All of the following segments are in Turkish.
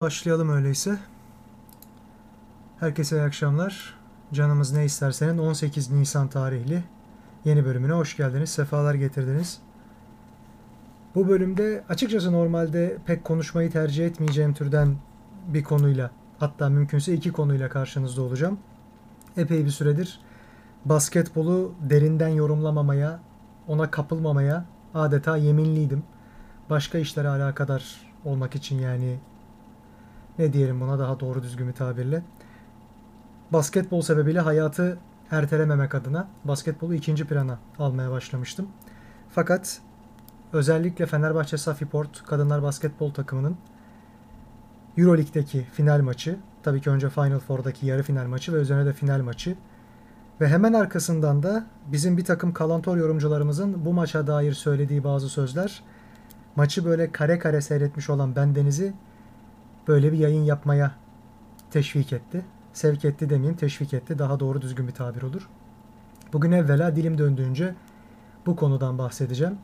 Başlayalım öyleyse. Herkese iyi akşamlar. Canımız ne istersenin 18 Nisan tarihli yeni bölümüne hoş geldiniz. Sefalar getirdiniz. Bu bölümde açıkçası normalde pek konuşmayı tercih etmeyeceğim türden bir konuyla hatta mümkünse iki konuyla karşınızda olacağım. Epey bir süredir basketbolu derinden yorumlamamaya, ona kapılmamaya adeta yeminliydim. Başka işlere alakadar olmak için yani ne diyelim buna daha doğru düzgün bir tabirle. Basketbol sebebiyle hayatı ertelememek adına basketbolu ikinci plana almaya başlamıştım. Fakat özellikle Fenerbahçe Safiport kadınlar basketbol takımının Euroleague'deki final maçı, tabii ki önce Final Four'daki yarı final maçı ve üzerine de final maçı ve hemen arkasından da bizim bir takım kalantor yorumcularımızın bu maça dair söylediği bazı sözler maçı böyle kare kare seyretmiş olan bendenizi böyle bir yayın yapmaya teşvik etti. Sevk etti demeyeyim, teşvik etti. Daha doğru düzgün bir tabir olur. Bugün evvela dilim döndüğünce bu konudan bahsedeceğim.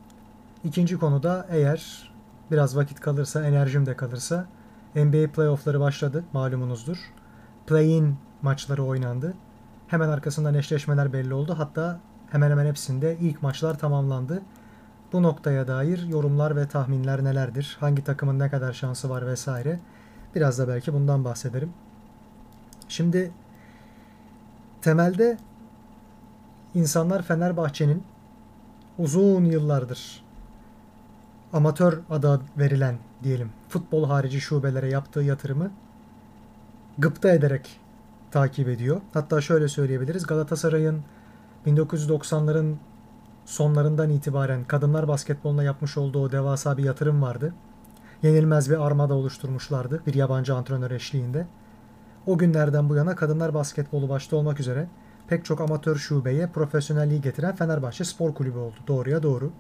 İkinci konuda eğer biraz vakit kalırsa, enerjim de kalırsa NBA playoffları başladı malumunuzdur. Play-in maçları oynandı. Hemen arkasından eşleşmeler belli oldu. Hatta hemen hemen hepsinde ilk maçlar tamamlandı. Bu noktaya dair yorumlar ve tahminler nelerdir? Hangi takımın ne kadar şansı var vesaire. Biraz da belki bundan bahsederim. Şimdi temelde insanlar Fenerbahçe'nin uzun yıllardır amatör adı verilen diyelim futbol harici şubelere yaptığı yatırımı gıpta ederek takip ediyor. Hatta şöyle söyleyebiliriz. Galatasaray'ın 1990'ların sonlarından itibaren kadınlar basketboluna yapmış olduğu devasa bir yatırım vardı yenilmez bir armada oluşturmuşlardı bir yabancı antrenör eşliğinde. O günlerden bu yana kadınlar basketbolu başta olmak üzere pek çok amatör şubeye profesyonelliği getiren Fenerbahçe Spor Kulübü oldu. Doğruya doğru.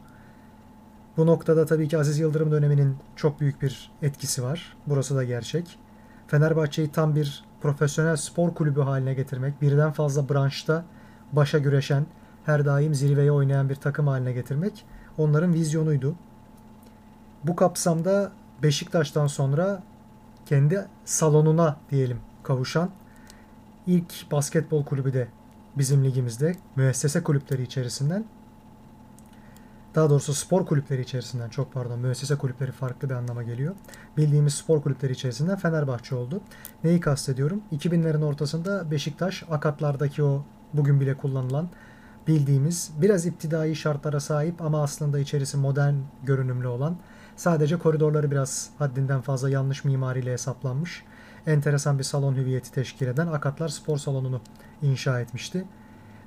Bu noktada tabii ki Aziz Yıldırım döneminin çok büyük bir etkisi var. Burası da gerçek. Fenerbahçe'yi tam bir profesyonel spor kulübü haline getirmek, birden fazla branşta başa güreşen, her daim zirveye oynayan bir takım haline getirmek onların vizyonuydu. Bu kapsamda Beşiktaş'tan sonra kendi salonuna diyelim kavuşan ilk basketbol kulübü de bizim ligimizde müessese kulüpleri içerisinden daha doğrusu spor kulüpleri içerisinden çok pardon müessese kulüpleri farklı bir anlama geliyor. Bildiğimiz spor kulüpleri içerisinden Fenerbahçe oldu. Neyi kastediyorum? 2000'lerin ortasında Beşiktaş akatlardaki o bugün bile kullanılan bildiğimiz biraz iptidai şartlara sahip ama aslında içerisi modern görünümlü olan Sadece koridorları biraz haddinden fazla yanlış mimariyle hesaplanmış. Enteresan bir salon hüviyeti teşkil eden Akatlar Spor Salonu'nu inşa etmişti.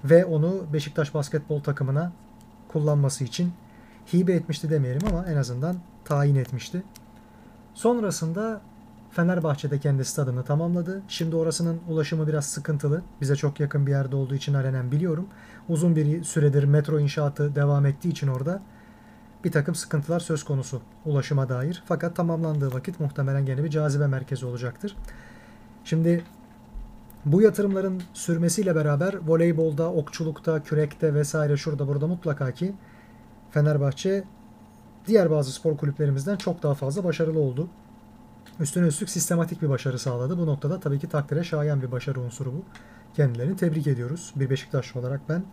Ve onu Beşiktaş basketbol takımına kullanması için hibe etmişti demeyelim ama en azından tayin etmişti. Sonrasında Fenerbahçe'de kendi stadını tamamladı. Şimdi orasının ulaşımı biraz sıkıntılı. Bize çok yakın bir yerde olduğu için alenen biliyorum. Uzun bir süredir metro inşaatı devam ettiği için orada bir takım sıkıntılar söz konusu ulaşıma dair. Fakat tamamlandığı vakit muhtemelen gene bir cazibe merkezi olacaktır. Şimdi bu yatırımların sürmesiyle beraber voleybolda, okçulukta, kürekte vesaire şurada burada mutlaka ki Fenerbahçe diğer bazı spor kulüplerimizden çok daha fazla başarılı oldu. Üstüne üstlük sistematik bir başarı sağladı. Bu noktada tabii ki takdire şayan bir başarı unsuru bu. Kendilerini tebrik ediyoruz. Bir Beşiktaşlı olarak ben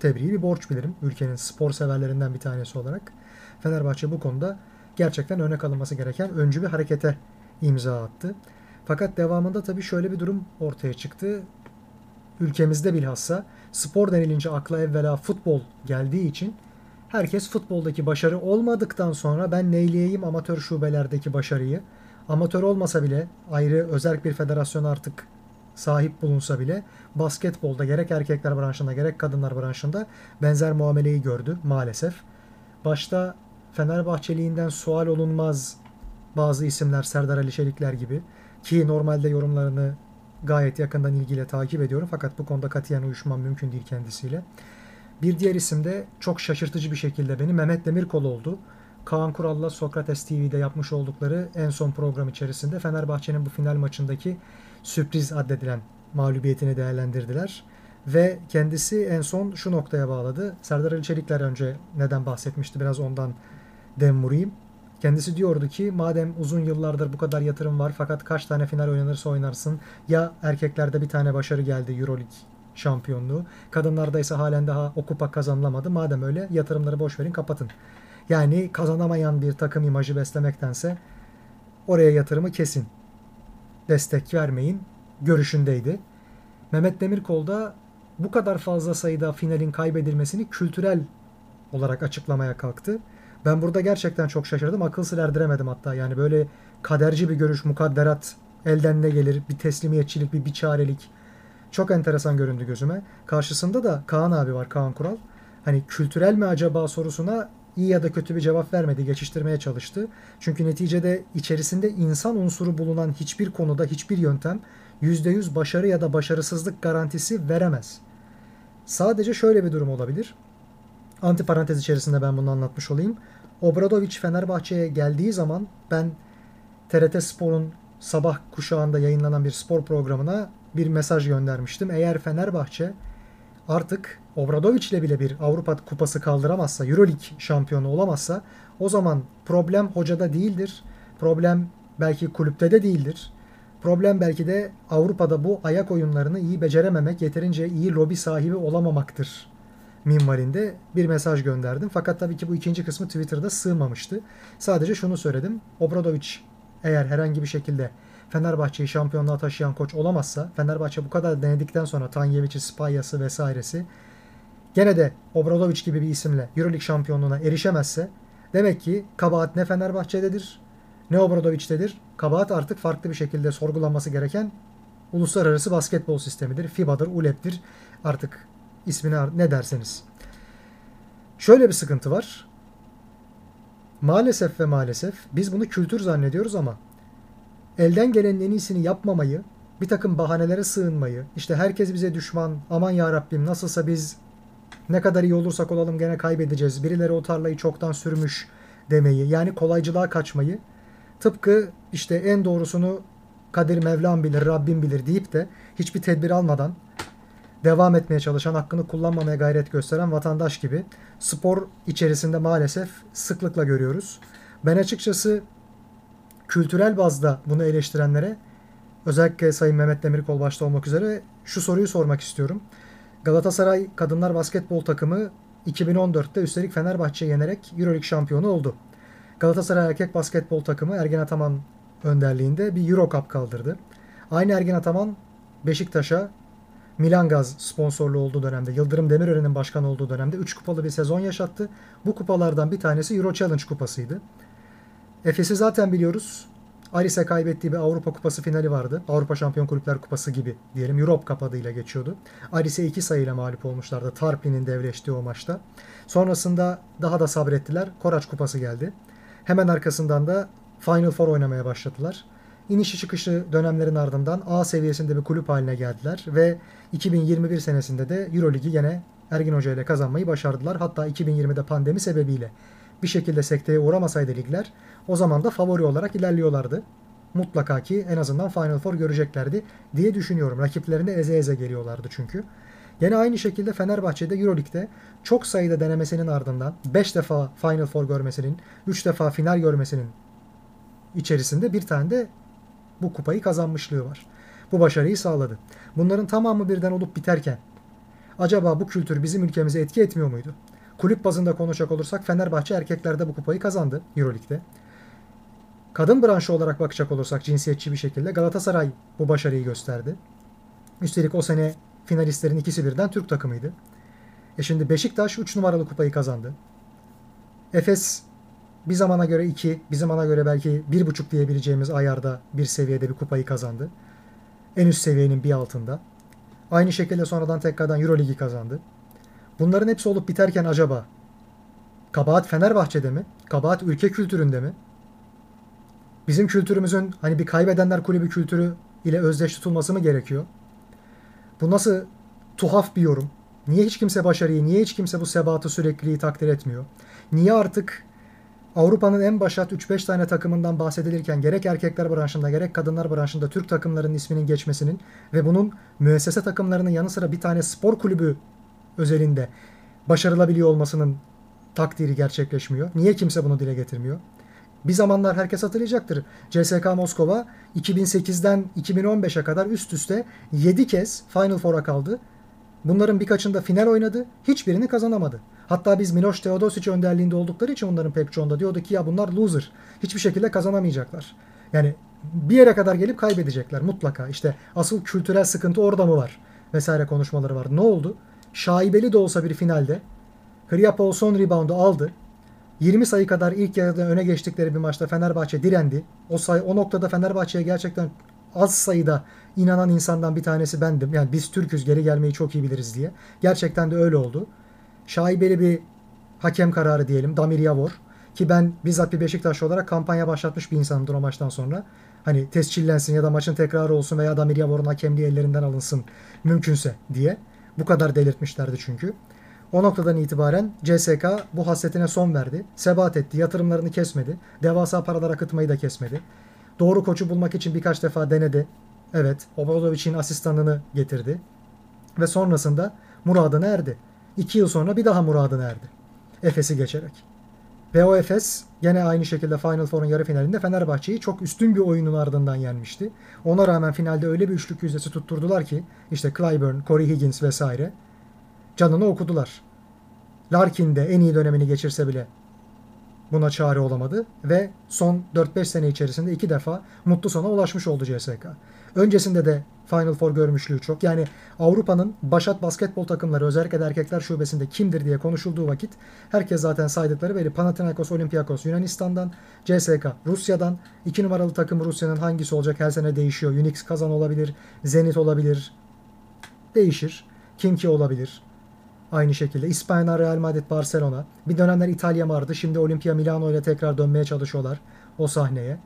tebriği bir borç bilirim. Ülkenin spor severlerinden bir tanesi olarak. Fenerbahçe bu konuda gerçekten örnek alınması gereken öncü bir harekete imza attı. Fakat devamında tabii şöyle bir durum ortaya çıktı. Ülkemizde bilhassa spor denilince akla evvela futbol geldiği için herkes futboldaki başarı olmadıktan sonra ben neyleyeyim amatör şubelerdeki başarıyı. Amatör olmasa bile ayrı özel bir federasyon artık sahip bulunsa bile basketbolda gerek erkekler branşında gerek kadınlar branşında benzer muameleyi gördü maalesef. Başta Fenerbahçeliğinden sual olunmaz bazı isimler Serdar Ali Çelikler gibi ki normalde yorumlarını gayet yakından ilgiyle takip ediyorum fakat bu konuda katiyen uyuşmam mümkün değil kendisiyle. Bir diğer isim de çok şaşırtıcı bir şekilde beni Mehmet Demirkol oldu. Kaan Kural'la Sokrates TV'de yapmış oldukları en son program içerisinde Fenerbahçe'nin bu final maçındaki sürpriz addedilen mağlubiyetini değerlendirdiler. Ve kendisi en son şu noktaya bağladı. Serdar Ali Çelikler önce neden bahsetmişti biraz ondan dem vurayım. Kendisi diyordu ki madem uzun yıllardır bu kadar yatırım var fakat kaç tane final oynanırsa oynarsın ya erkeklerde bir tane başarı geldi Euroleague şampiyonluğu. Kadınlarda ise halen daha o kupa kazanılamadı. Madem öyle yatırımları boş verin kapatın. Yani kazanamayan bir takım imajı beslemektense oraya yatırımı kesin. Destek vermeyin görüşündeydi. Mehmet Demirkol da bu kadar fazla sayıda finalin kaybedilmesini kültürel olarak açıklamaya kalktı. Ben burada gerçekten çok şaşırdım. Akıl sır erdiremedim hatta. Yani böyle kaderci bir görüş, mukadderat elden ne gelir, bir teslimiyetçilik, bir biçarelik. Çok enteresan göründü gözüme. Karşısında da Kaan abi var, Kaan Kural. Hani kültürel mi acaba sorusuna iyi ya da kötü bir cevap vermedi, geçiştirmeye çalıştı. Çünkü neticede içerisinde insan unsuru bulunan hiçbir konuda, hiçbir yöntem %100 başarı ya da başarısızlık garantisi veremez. Sadece şöyle bir durum olabilir. Antiparantez içerisinde ben bunu anlatmış olayım. Obradoviç Fenerbahçe'ye geldiği zaman ben TRT Spor'un sabah kuşağında yayınlanan bir spor programına bir mesaj göndermiştim. Eğer Fenerbahçe artık Obradoviç ile bile bir Avrupa kupası kaldıramazsa, Euroleague şampiyonu olamazsa o zaman problem hocada değildir. Problem belki kulüpte de değildir. Problem belki de Avrupa'da bu ayak oyunlarını iyi becerememek, yeterince iyi lobi sahibi olamamaktır minvalinde bir mesaj gönderdim. Fakat tabii ki bu ikinci kısmı Twitter'da sığmamıştı. Sadece şunu söyledim. Obradoviç eğer herhangi bir şekilde Fenerbahçe'yi şampiyonluğa taşıyan koç olamazsa, Fenerbahçe bu kadar denedikten sonra Tanyevic'i, Spayas'ı vesairesi gene de Obradoviç gibi bir isimle Euroleague şampiyonluğuna erişemezse demek ki kabahat ne Fenerbahçe'dedir ne Obradoviç'tedir. Kabahat artık farklı bir şekilde sorgulanması gereken uluslararası basketbol sistemidir. FIBA'dır, ULEP'tir. Artık ismini ne derseniz. Şöyle bir sıkıntı var. Maalesef ve maalesef biz bunu kültür zannediyoruz ama elden gelenin en iyisini yapmamayı, bir takım bahanelere sığınmayı, işte herkes bize düşman, aman ya Rabbim nasılsa biz ne kadar iyi olursak olalım gene kaybedeceğiz, birileri o tarlayı çoktan sürmüş demeyi, yani kolaycılığa kaçmayı, tıpkı işte en doğrusunu Kadir Mevlam bilir, Rabbim bilir deyip de hiçbir tedbir almadan devam etmeye çalışan, hakkını kullanmamaya gayret gösteren vatandaş gibi spor içerisinde maalesef sıklıkla görüyoruz. Ben açıkçası kültürel bazda bunu eleştirenlere özellikle Sayın Mehmet Demirkol başta olmak üzere şu soruyu sormak istiyorum. Galatasaray Kadınlar Basketbol takımı 2014'te üstelik Fenerbahçe'yi yenerek Euroleague şampiyonu oldu. Galatasaray Erkek Basketbol takımı Ergen Ataman önderliğinde bir Euro Cup kaldırdı. Aynı Ergen Ataman Beşiktaş'a Milan Gaz sponsorlu olduğu dönemde, Yıldırım Demirören'in başkan olduğu dönemde 3 kupalı bir sezon yaşattı. Bu kupalardan bir tanesi Euro Challenge kupasıydı. Efes'i zaten biliyoruz. Aris'e kaybettiği bir Avrupa Kupası finali vardı. Avrupa Şampiyon Kulüpler Kupası gibi diyelim. Europe Cup adıyla geçiyordu. Aris'e iki sayıyla mağlup olmuşlardı. Tarpin'in devleştiği o maçta. Sonrasında daha da sabrettiler. Koraç Kupası geldi. Hemen arkasından da Final Four oynamaya başladılar. İnişi çıkışı dönemlerin ardından A seviyesinde bir kulüp haline geldiler ve 2021 senesinde de Euroligi yine Ergin Hoca ile kazanmayı başardılar. Hatta 2020'de pandemi sebebiyle bir şekilde sekteye uğramasaydı ligler o zaman da favori olarak ilerliyorlardı. Mutlaka ki en azından Final Four göreceklerdi diye düşünüyorum. Rakiplerinde eze eze geliyorlardı çünkü. Yine aynı şekilde Fenerbahçe'de Euroleague'de çok sayıda denemesinin ardından 5 defa Final Four görmesinin, 3 defa final görmesinin içerisinde bir tane de bu kupayı kazanmışlığı var. Bu başarıyı sağladı. Bunların tamamı birden olup biterken acaba bu kültür bizim ülkemize etki etmiyor muydu? Kulüp bazında konuşacak olursak Fenerbahçe erkeklerde bu kupayı kazandı Euroleague'de. Kadın branşı olarak bakacak olursak cinsiyetçi bir şekilde Galatasaray bu başarıyı gösterdi. Üstelik o sene finalistlerin ikisi birden Türk takımıydı. E şimdi Beşiktaş 3 numaralı kupayı kazandı. Efes bir zamana göre 2, bir zamana göre belki 1,5 diyebileceğimiz ayarda bir seviyede bir kupayı kazandı. En üst seviyenin bir altında. Aynı şekilde sonradan tekrardan Euroligi kazandı. Bunların hepsi olup biterken acaba kabahat Fenerbahçe'de mi? Kabahat ülke kültüründe mi? Bizim kültürümüzün hani bir kaybedenler kulübü kültürü ile özdeş tutulması mı gerekiyor? Bu nasıl tuhaf bir yorum? Niye hiç kimse başarıyı, niye hiç kimse bu sebatı sürekliliği takdir etmiyor? Niye artık Avrupa'nın en başat 3-5 tane takımından bahsedilirken gerek erkekler branşında gerek kadınlar branşında Türk takımlarının isminin geçmesinin ve bunun müessese takımlarının yanı sıra bir tane spor kulübü özelinde başarılabiliyor olmasının takdiri gerçekleşmiyor. Niye kimse bunu dile getirmiyor? Bir zamanlar herkes hatırlayacaktır. CSK Moskova 2008'den 2015'e kadar üst üste 7 kez Final Four'a kaldı. Bunların birkaçında final oynadı. Hiçbirini kazanamadı. Hatta biz Miloš Teodosic önderliğinde oldukları için onların pek çoğunda diyordu ki ya bunlar loser. Hiçbir şekilde kazanamayacaklar. Yani bir yere kadar gelip kaybedecekler mutlaka. İşte asıl kültürel sıkıntı orada mı var? Vesaire konuşmaları var. Ne oldu? Şaibeli de olsa bir finalde Kriyapol son reboundu aldı. 20 sayı kadar ilk yarıda öne geçtikleri bir maçta Fenerbahçe direndi. O sayı o noktada Fenerbahçe'ye gerçekten az sayıda inanan insandan bir tanesi bendim. Yani biz Türk'üz geri gelmeyi çok iyi biliriz diye. Gerçekten de öyle oldu. Şaibeli bir hakem kararı diyelim. Damir Yavor. Ki ben bizzat bir Beşiktaş olarak kampanya başlatmış bir insanımdır o maçtan sonra. Hani tescillensin ya da maçın tekrarı olsun veya Damir Yavor'un hakemliği ellerinden alınsın mümkünse diye. Bu kadar delirtmişlerdi çünkü. O noktadan itibaren CSK bu hasretine son verdi. Sebat etti. Yatırımlarını kesmedi. Devasa paralar akıtmayı da kesmedi. Doğru koçu bulmak için birkaç defa denedi. Evet, Obradovic'in asistanını getirdi. Ve sonrasında muradına erdi. İki yıl sonra bir daha muradına erdi. Efes'i geçerek. Ve o Efes gene aynı şekilde Final Four'un yarı finalinde Fenerbahçe'yi çok üstün bir oyunun ardından yenmişti. Ona rağmen finalde öyle bir üçlük yüzdesi tutturdular ki işte Clyburn, Corey Higgins vesaire canını okudular. Larkin de en iyi dönemini geçirse bile buna çare olamadı ve son 4-5 sene içerisinde iki defa mutlu sona ulaşmış oldu CSK. Öncesinde de Final Four görmüşlüğü çok. Yani Avrupa'nın başat basketbol takımları özellikle de erkekler şubesinde kimdir diye konuşulduğu vakit herkes zaten saydıkları belli. Panathinaikos, Olympiakos Yunanistan'dan, CSK Rusya'dan, iki numaralı takım Rusya'nın hangisi olacak her sene değişiyor. Unix Kazan olabilir, Zenit olabilir. Değişir. Kimki olabilir. Aynı şekilde İspanya, Real Madrid, Barcelona. Bir dönemler İtalya vardı. Şimdi Olimpia Milano ile tekrar dönmeye çalışıyorlar o sahneye.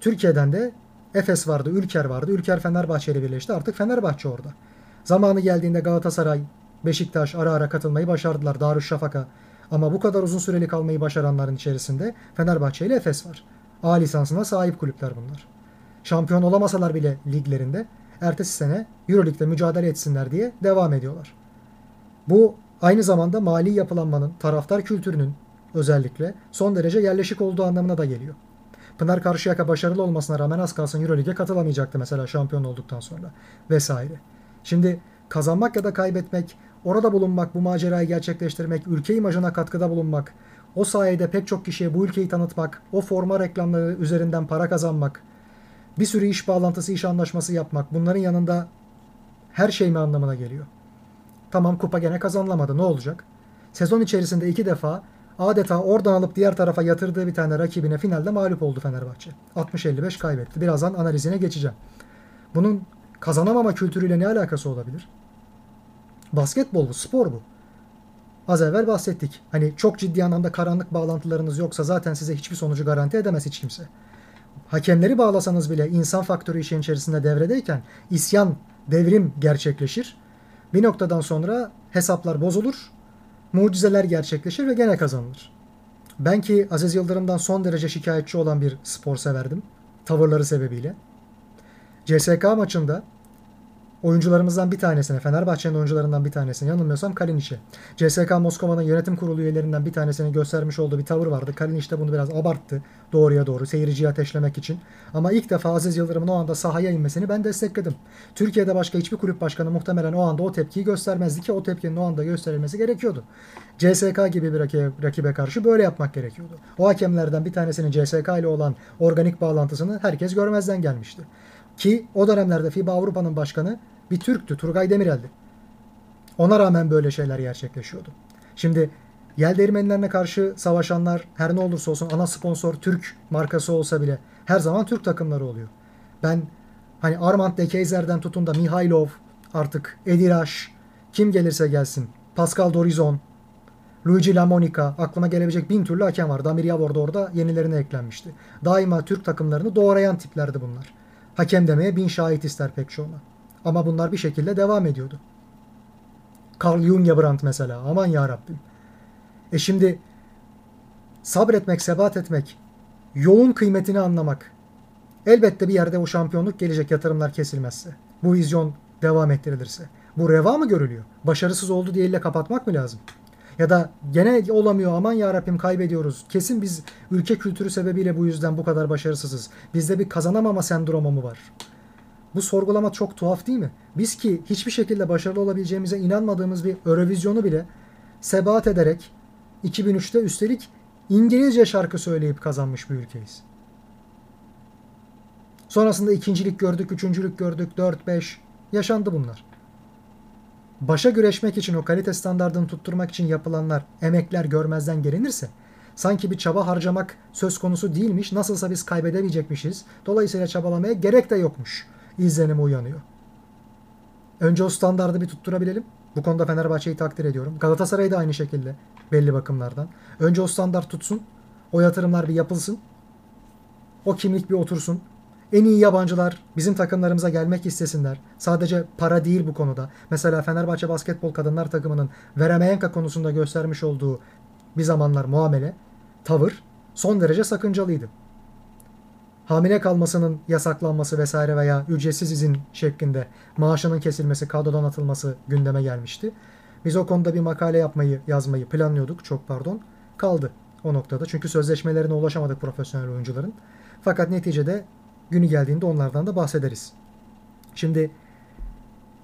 Türkiye'den de Efes vardı, Ülker vardı. Ülker Fenerbahçe ile birleşti. Artık Fenerbahçe orada. Zamanı geldiğinde Galatasaray, Beşiktaş ara ara katılmayı başardılar. Darüşşafaka. Ama bu kadar uzun süreli kalmayı başaranların içerisinde Fenerbahçe ile Efes var. A lisansına sahip kulüpler bunlar. Şampiyon olamasalar bile liglerinde ertesi sene Euroleague'de mücadele etsinler diye devam ediyorlar. Bu aynı zamanda mali yapılanmanın, taraftar kültürünün özellikle son derece yerleşik olduğu anlamına da geliyor. Pınar Karşıyaka başarılı olmasına rağmen az kalsın Euroleague'e katılamayacaktı mesela şampiyon olduktan sonra vesaire. Şimdi kazanmak ya da kaybetmek, orada bulunmak, bu macerayı gerçekleştirmek, ülke imajına katkıda bulunmak, o sayede pek çok kişiye bu ülkeyi tanıtmak, o forma reklamları üzerinden para kazanmak, bir sürü iş bağlantısı, iş anlaşması yapmak bunların yanında her şey mi anlamına geliyor? Tamam kupa gene kazanılamadı. Ne olacak? Sezon içerisinde iki defa adeta oradan alıp diğer tarafa yatırdığı bir tane rakibine finalde mağlup oldu Fenerbahçe. 60-55 kaybetti. Birazdan analizine geçeceğim. Bunun kazanamama kültürüyle ne alakası olabilir? Basketbol bu, spor bu. Az evvel bahsettik. Hani çok ciddi anlamda karanlık bağlantılarınız yoksa zaten size hiçbir sonucu garanti edemez hiç kimse. Hakemleri bağlasanız bile insan faktörü işin içerisinde devredeyken isyan, devrim gerçekleşir. Bir noktadan sonra hesaplar bozulur, mucizeler gerçekleşir ve gene kazanılır. Ben ki Aziz Yıldırım'dan son derece şikayetçi olan bir spor severdim. Tavırları sebebiyle. CSK maçında oyuncularımızdan bir tanesine, Fenerbahçe'nin oyuncularından bir tanesine yanılmıyorsam Kalinic'e. CSK Moskova'nın yönetim kurulu üyelerinden bir tanesinin göstermiş olduğu bir tavır vardı. Kalinic de bunu biraz abarttı doğruya doğru seyirciyi ateşlemek için. Ama ilk defa Aziz Yıldırım'ın o anda sahaya inmesini ben destekledim. Türkiye'de başka hiçbir kulüp başkanı muhtemelen o anda o tepkiyi göstermezdi ki o tepkinin o anda gösterilmesi gerekiyordu. CSK gibi bir rakibe karşı böyle yapmak gerekiyordu. O hakemlerden bir tanesinin CSK ile olan organik bağlantısını herkes görmezden gelmişti. Ki o dönemlerde FIBA Avrupa'nın başkanı bir Türktü, Turgay Demirel'di. Ona rağmen böyle şeyler gerçekleşiyordu. Şimdi yel değirmenlerine karşı savaşanlar her ne olursa olsun ana sponsor Türk markası olsa bile her zaman Türk takımları oluyor. Ben hani Armand de Keyser'den tutun da Mihailov artık Ediraş kim gelirse gelsin Pascal Dorizon Luigi Lamonica aklıma gelebilecek bin türlü hakem var. Damir Yavor da orada yenilerine eklenmişti. Daima Türk takımlarını doğrayan tiplerdi bunlar. Hakem demeye bin şahit ister pek çoğuna. Ama bunlar bir şekilde devam ediyordu. Carl Jungebrand mesela. Aman ya Rabbim. E şimdi sabretmek, sebat etmek, yolun kıymetini anlamak. Elbette bir yerde o şampiyonluk gelecek yatırımlar kesilmezse. Bu vizyon devam ettirilirse. Bu reva mı görülüyor? Başarısız oldu diye elle kapatmak mı lazım? Ya da gene olamıyor aman ya Rabbim kaybediyoruz. Kesin biz ülke kültürü sebebiyle bu yüzden bu kadar başarısızız. Bizde bir kazanamama sendromu mu var? Bu sorgulama çok tuhaf değil mi? Biz ki hiçbir şekilde başarılı olabileceğimize inanmadığımız bir Eurovizyonu bile sebat ederek 2003'te üstelik İngilizce şarkı söyleyip kazanmış bir ülkeyiz. Sonrasında ikincilik gördük, üçüncülük gördük, 4-5 yaşandı bunlar. Başa güreşmek için o kalite standartını tutturmak için yapılanlar, emekler görmezden gelinirse sanki bir çaba harcamak söz konusu değilmiş, nasılsa biz kaybedemeyecekmişiz. Dolayısıyla çabalamaya gerek de yokmuş. İzlenimi uyanıyor. Önce o standardı bir tutturabilelim. Bu konuda Fenerbahçe'yi takdir ediyorum. Galatasaray da aynı şekilde belli bakımlardan. Önce o standart tutsun. O yatırımlar bir yapılsın. O kimlik bir otursun. En iyi yabancılar bizim takımlarımıza gelmek istesinler. Sadece para değil bu konuda. Mesela Fenerbahçe basketbol kadınlar takımının Veremeyenka konusunda göstermiş olduğu bir zamanlar muamele, tavır son derece sakıncalıydı. Hamile kalmasının yasaklanması vesaire veya ücretsiz izin şeklinde maaşının kesilmesi, kadrodan atılması gündeme gelmişti. Biz o konuda bir makale yapmayı, yazmayı planlıyorduk. Çok pardon. Kaldı o noktada. Çünkü sözleşmelerine ulaşamadık profesyonel oyuncuların. Fakat neticede günü geldiğinde onlardan da bahsederiz. Şimdi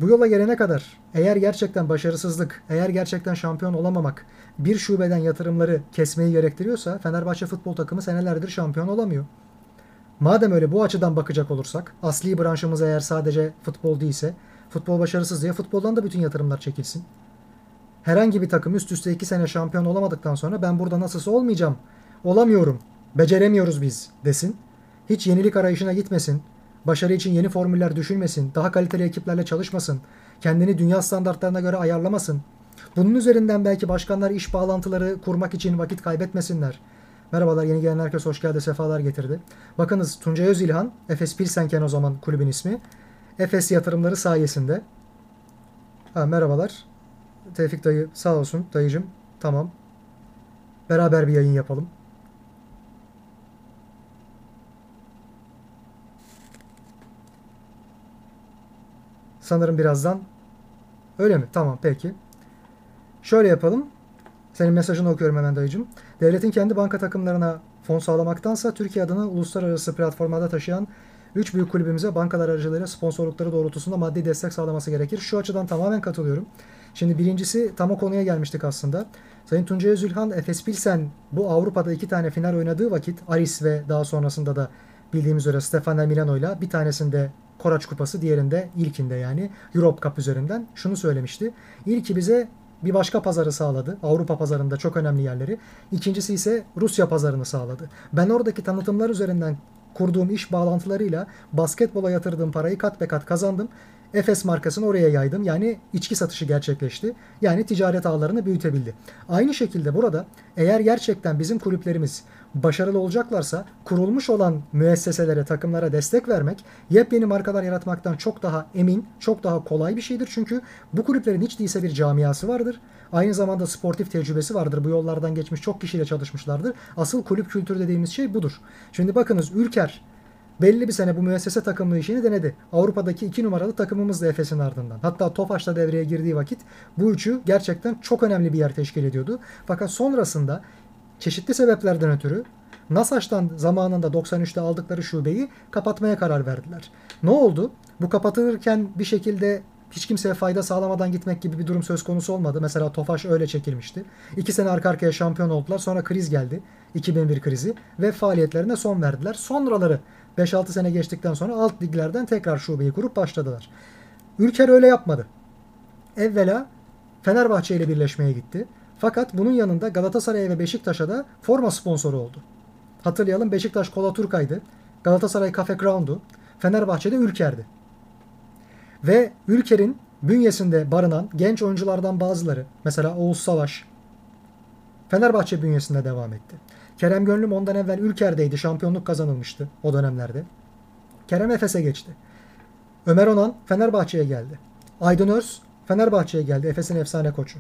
bu yola gelene kadar eğer gerçekten başarısızlık, eğer gerçekten şampiyon olamamak bir şubeden yatırımları kesmeyi gerektiriyorsa Fenerbahçe futbol takımı senelerdir şampiyon olamıyor. Madem öyle bu açıdan bakacak olursak, asli branşımız eğer sadece futbol değilse, futbol başarısız diye futboldan da bütün yatırımlar çekilsin. Herhangi bir takım üst üste iki sene şampiyon olamadıktan sonra ben burada nasılsa olmayacağım, olamıyorum, beceremiyoruz biz desin. Hiç yenilik arayışına gitmesin. Başarı için yeni formüller düşünmesin. Daha kaliteli ekiplerle çalışmasın. Kendini dünya standartlarına göre ayarlamasın. Bunun üzerinden belki başkanlar iş bağlantıları kurmak için vakit kaybetmesinler. Merhabalar yeni gelen herkes hoş geldi sefalar getirdi. Bakınız Tuncay Özilhan, Efes Pilsenken o zaman kulübün ismi. Efes yatırımları sayesinde. Ha, merhabalar. Tevfik dayı sağ olsun dayıcım. Tamam. Beraber bir yayın yapalım. Sanırım birazdan. Öyle mi? Tamam peki. Şöyle yapalım. Senin mesajını okuyorum hemen dayıcım. Devletin kendi banka takımlarına fon sağlamaktansa Türkiye adına uluslararası platformlarda taşıyan 3 büyük kulübümüze bankalar aracılığıyla sponsorlukları doğrultusunda maddi destek sağlaması gerekir. Şu açıdan tamamen katılıyorum. Şimdi birincisi tam o konuya gelmiştik aslında. Sayın Tuncay Özülhan, Efes Pilsen bu Avrupa'da iki tane final oynadığı vakit Aris ve daha sonrasında da bildiğimiz üzere Stefano Milano'yla bir tanesinde Koraç Kupası diğerinde ilkinde yani Europe Cup üzerinden şunu söylemişti. İlki bize bir başka pazarı sağladı. Avrupa pazarında çok önemli yerleri. İkincisi ise Rusya pazarını sağladı. Ben oradaki tanıtımlar üzerinden kurduğum iş bağlantılarıyla basketbola yatırdığım parayı kat be kat kazandım. Efes markasını oraya yaydım. Yani içki satışı gerçekleşti. Yani ticaret ağlarını büyütebildi. Aynı şekilde burada eğer gerçekten bizim kulüplerimiz başarılı olacaklarsa kurulmuş olan müesseselere, takımlara destek vermek yepyeni markalar yaratmaktan çok daha emin, çok daha kolay bir şeydir. Çünkü bu kulüplerin hiç değilse bir camiası vardır. Aynı zamanda sportif tecrübesi vardır. Bu yollardan geçmiş çok kişiyle çalışmışlardır. Asıl kulüp kültürü dediğimiz şey budur. Şimdi bakınız Ülker belli bir sene bu müessese takımlı işini denedi. Avrupa'daki iki numaralı takımımız da Efes'in ardından. Hatta Tofaş da devreye girdiği vakit bu üçü gerçekten çok önemli bir yer teşkil ediyordu. Fakat sonrasında çeşitli sebeplerden ötürü NASAŞ'tan zamanında 93'te aldıkları şubeyi kapatmaya karar verdiler. Ne oldu? Bu kapatılırken bir şekilde hiç kimseye fayda sağlamadan gitmek gibi bir durum söz konusu olmadı. Mesela Tofaş öyle çekilmişti. İki sene arka arkaya şampiyon oldular. Sonra kriz geldi. 2001 krizi ve faaliyetlerine son verdiler. Sonraları 5-6 sene geçtikten sonra alt liglerden tekrar şubeyi kurup başladılar. Ülker öyle yapmadı. Evvela Fenerbahçe ile birleşmeye gitti. Fakat bunun yanında Galatasaray ve Beşiktaş'a da forma sponsoru oldu. Hatırlayalım Beşiktaş Kola Turkay'dı. Galatasaray Cafe Crown'du. Fenerbahçe'de Ülker'di. Ve Ülker'in bünyesinde barınan genç oyunculardan bazıları mesela Oğuz Savaş Fenerbahçe bünyesinde devam etti. Kerem Gönlüm ondan evvel Ülker'deydi. Şampiyonluk kazanılmıştı o dönemlerde. Kerem Efes'e geçti. Ömer Onan Fenerbahçe'ye geldi. Aydın Örs Fenerbahçe'ye geldi. Efes'in efsane koçu.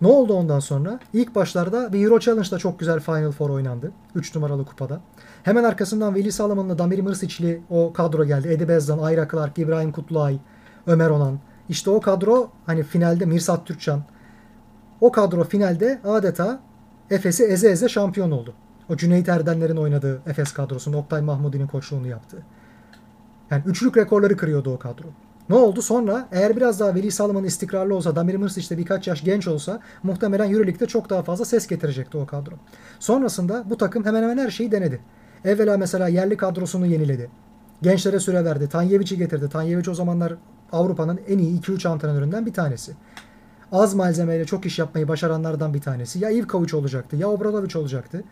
Ne oldu ondan sonra? İlk başlarda bir Euro Challenge'da çok güzel Final Four oynandı. 3 numaralı kupada. Hemen arkasından Veli Salaman'la Damir Mırsic'li o kadro geldi. Eddie Bezdan, Ayra Clark, İbrahim Kutluay, Ömer Onan. İşte o kadro hani finalde Mirsat Türkcan. O kadro finalde adeta Efes'i eze eze şampiyon oldu. O Cüneyt Erdenler'in oynadığı Efes kadrosunda Oktay Mahmudi'nin koçluğunu yaptı. Yani üçlük rekorları kırıyordu o kadro. Ne oldu? Sonra eğer biraz daha Veli Salman istikrarlı olsa, Damir Mırsic de birkaç yaş genç olsa muhtemelen Euroleague'de çok daha fazla ses getirecekti o kadro. Sonrasında bu takım hemen hemen her şeyi denedi. Evvela mesela yerli kadrosunu yeniledi. Gençlere süre verdi. Tanyevic'i getirdi. Tanyevic o zamanlar Avrupa'nın en iyi 2-3 antrenöründen bir tanesi. Az malzemeyle çok iş yapmayı başaranlardan bir tanesi. Ya Ivkovic olacaktı ya Obradovic olacaktı.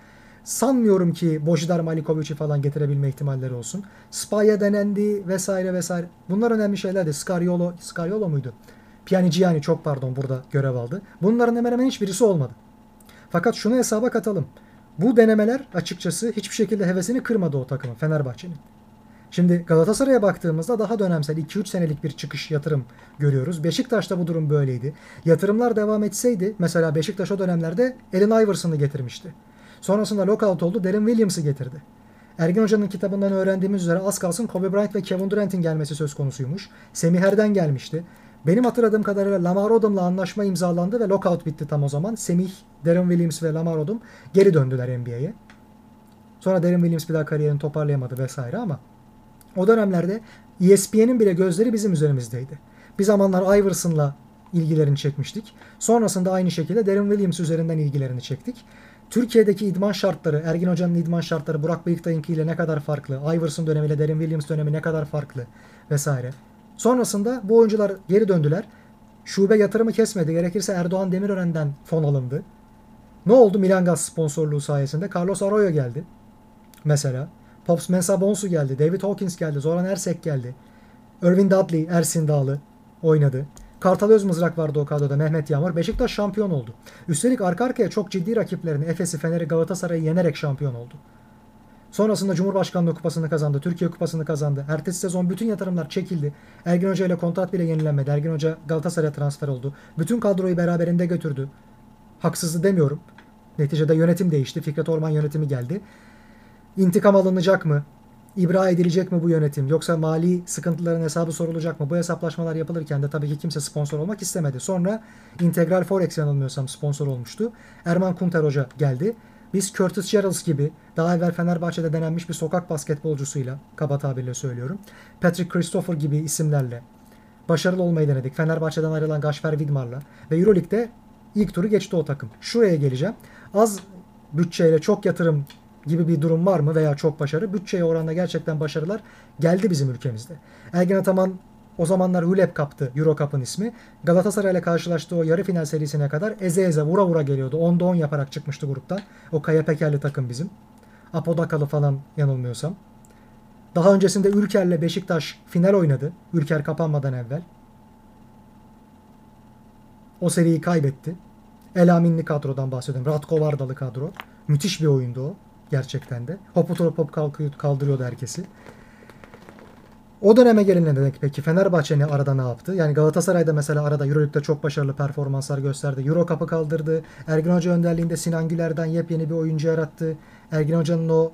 Sanmıyorum ki Božidar Malinkovic'i falan getirebilme ihtimalleri olsun. Spaya denendi vesaire vesaire. Bunlar önemli şeylerdi. Scariolo, Scariolo muydu? Pianigiani çok pardon burada görev aldı. Bunların hemen hemen hiçbirisi olmadı. Fakat şunu hesaba katalım. Bu denemeler açıkçası hiçbir şekilde hevesini kırmadı o takımın Fenerbahçe'nin. Şimdi Galatasaray'a baktığımızda daha dönemsel 2-3 senelik bir çıkış yatırım görüyoruz. Beşiktaş'ta bu durum böyleydi. Yatırımlar devam etseydi mesela Beşiktaş o dönemlerde Allen Iverson'ı getirmişti. Sonrasında lockout oldu. Darren Williams'ı getirdi. Ergin Hoca'nın kitabından öğrendiğimiz üzere az kalsın Kobe Bryant ve Kevin Durant'in gelmesi söz konusuymuş. Semih Erden gelmişti. Benim hatırladığım kadarıyla Lamar Odom'la anlaşma imzalandı ve lockout bitti tam o zaman. Semih, Darren Williams ve Lamar Odom geri döndüler NBA'ye. Sonra Darren Williams bir daha kariyerini toparlayamadı vesaire ama o dönemlerde ESPN'in bile gözleri bizim üzerimizdeydi. Bir zamanlar Iverson'la ilgilerini çekmiştik. Sonrasında aynı şekilde Darren Williams üzerinden ilgilerini çektik. Türkiye'deki idman şartları, Ergin Hoca'nın idman şartları Burak Bıyıktay'ınki ile ne kadar farklı, Iverson dönemiyle Darren Williams dönemi ne kadar farklı vesaire. Sonrasında bu oyuncular geri döndüler. Şube yatırımı kesmedi. Gerekirse Erdoğan Demirören'den fon alındı. Ne oldu Milan Gaz sponsorluğu sayesinde? Carlos Arroyo geldi. Mesela. Pops Mensah Bonsu geldi. David Hawkins geldi. Zoran Ersek geldi. Irvin Dudley, Ersin Dağlı oynadı. Kartal Özmızrak vardı o kadroda. Mehmet Yağmur. Beşiktaş şampiyon oldu. Üstelik arka arkaya çok ciddi rakiplerini Efes'i, Fener'i, Galatasaray'ı yenerek şampiyon oldu. Sonrasında Cumhurbaşkanlığı kupasını kazandı. Türkiye kupasını kazandı. Ertesi sezon bütün yatırımlar çekildi. Ergin Hoca ile kontrat bile yenilenmedi. Ergin Hoca Galatasaray'a transfer oldu. Bütün kadroyu beraberinde götürdü. Haksızı demiyorum. Neticede yönetim değişti. Fikret Orman yönetimi geldi. İntikam alınacak mı? İbra edilecek mi bu yönetim? Yoksa mali sıkıntıların hesabı sorulacak mı? Bu hesaplaşmalar yapılırken de tabii ki kimse sponsor olmak istemedi. Sonra Integral Forex yanılmıyorsam sponsor olmuştu. Erman Kunter Hoca geldi. Biz Curtis Geralds gibi daha evvel Fenerbahçe'de denenmiş bir sokak basketbolcusuyla kaba tabirle söylüyorum. Patrick Christopher gibi isimlerle başarılı olmayı denedik. Fenerbahçe'den ayrılan Gaşfer Widmar'la ve Euroleague'de ilk turu geçti o takım. Şuraya geleceğim. Az bütçeyle çok yatırım gibi bir durum var mı veya çok başarı? Bütçeye oranla gerçekten başarılar geldi bizim ülkemizde. Ergin Ataman o zamanlar Hülep kaptı Euro Cup'ın ismi. Galatasaray ile karşılaştığı o yarı final serisine kadar eze eze vura vura geliyordu. 10'da 10 yaparak çıkmıştı gruptan. O Kaya Pekerli takım bizim. Apodakalı falan yanılmıyorsam. Daha öncesinde Ülker'le Beşiktaş final oynadı. Ülker kapanmadan evvel. O seriyi kaybetti. Elaminli kadrodan bahsediyorum. Ratko Vardalı kadro. Müthiş bir oyundu o. Gerçekten de. Hop oturup hop kalkıyor, kaldırıyordu herkesi. O döneme gelince demek peki Fenerbahçe ne arada ne yaptı? Yani Galatasaray'da mesela arada Euroleague'de çok başarılı performanslar gösterdi. Euro Cup'ı kaldırdı. Ergin Hoca önderliğinde Sinan Güler'den yepyeni bir oyuncu yarattı. Ergin Hoca'nın o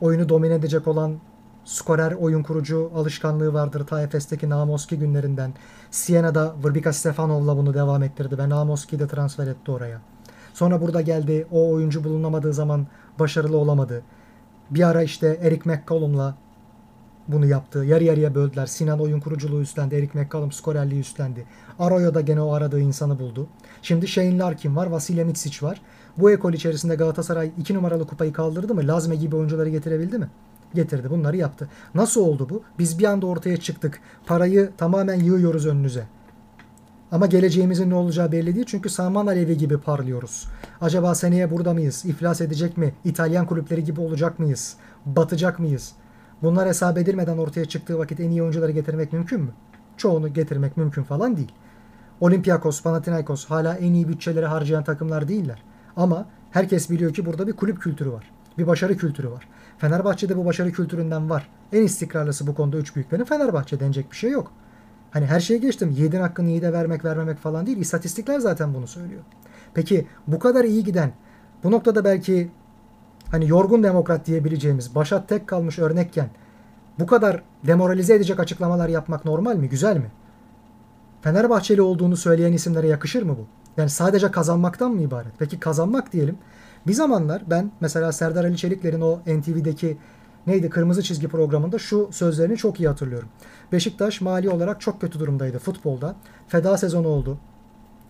oyunu domine edecek olan skorer oyun kurucu alışkanlığı vardır. Ta Efes'teki Namoski günlerinden. Siena'da Vrbika Stefanov'la bunu devam ettirdi ve Namoski'yi de transfer etti oraya. Sonra burada geldi. O oyuncu bulunamadığı zaman başarılı olamadı. Bir ara işte Eric McCollum'la bunu yaptı. Yarı yarıya böldüler. Sinan oyun kuruculuğu üstlendi. Eric McCollum skorerliği üstlendi. Arroyo da gene o aradığı insanı buldu. Şimdi Shane Larkin var. Vasilya Mitsic var. Bu ekol içerisinde Galatasaray 2 numaralı kupayı kaldırdı mı? Lazme gibi oyuncuları getirebildi mi? Getirdi. Bunları yaptı. Nasıl oldu bu? Biz bir anda ortaya çıktık. Parayı tamamen yığıyoruz önünüze. Ama geleceğimizin ne olacağı belli değil çünkü Salman Alevi gibi parlıyoruz. Acaba seneye burada mıyız? İflas edecek mi? İtalyan kulüpleri gibi olacak mıyız? Batacak mıyız? Bunlar hesap edilmeden ortaya çıktığı vakit en iyi oyuncuları getirmek mümkün mü? Çoğunu getirmek mümkün falan değil. Olympiakos, Panathinaikos hala en iyi bütçeleri harcayan takımlar değiller. Ama herkes biliyor ki burada bir kulüp kültürü var. Bir başarı kültürü var. Fenerbahçe'de bu başarı kültüründen var. En istikrarlısı bu konuda üç büyüklerin Fenerbahçe denecek bir şey yok. Hani her şeye geçtim. Yiğidin hakkını yiğide vermek vermemek falan değil. İstatistikler zaten bunu söylüyor. Peki bu kadar iyi giden bu noktada belki hani yorgun demokrat diyebileceğimiz başat tek kalmış örnekken bu kadar demoralize edecek açıklamalar yapmak normal mi? Güzel mi? Fenerbahçeli olduğunu söyleyen isimlere yakışır mı bu? Yani sadece kazanmaktan mı ibaret? Peki kazanmak diyelim. Bir zamanlar ben mesela Serdar Ali Çelikler'in o NTV'deki neydi Kırmızı Çizgi programında şu sözlerini çok iyi hatırlıyorum. Beşiktaş mali olarak çok kötü durumdaydı futbolda. Feda sezonu oldu.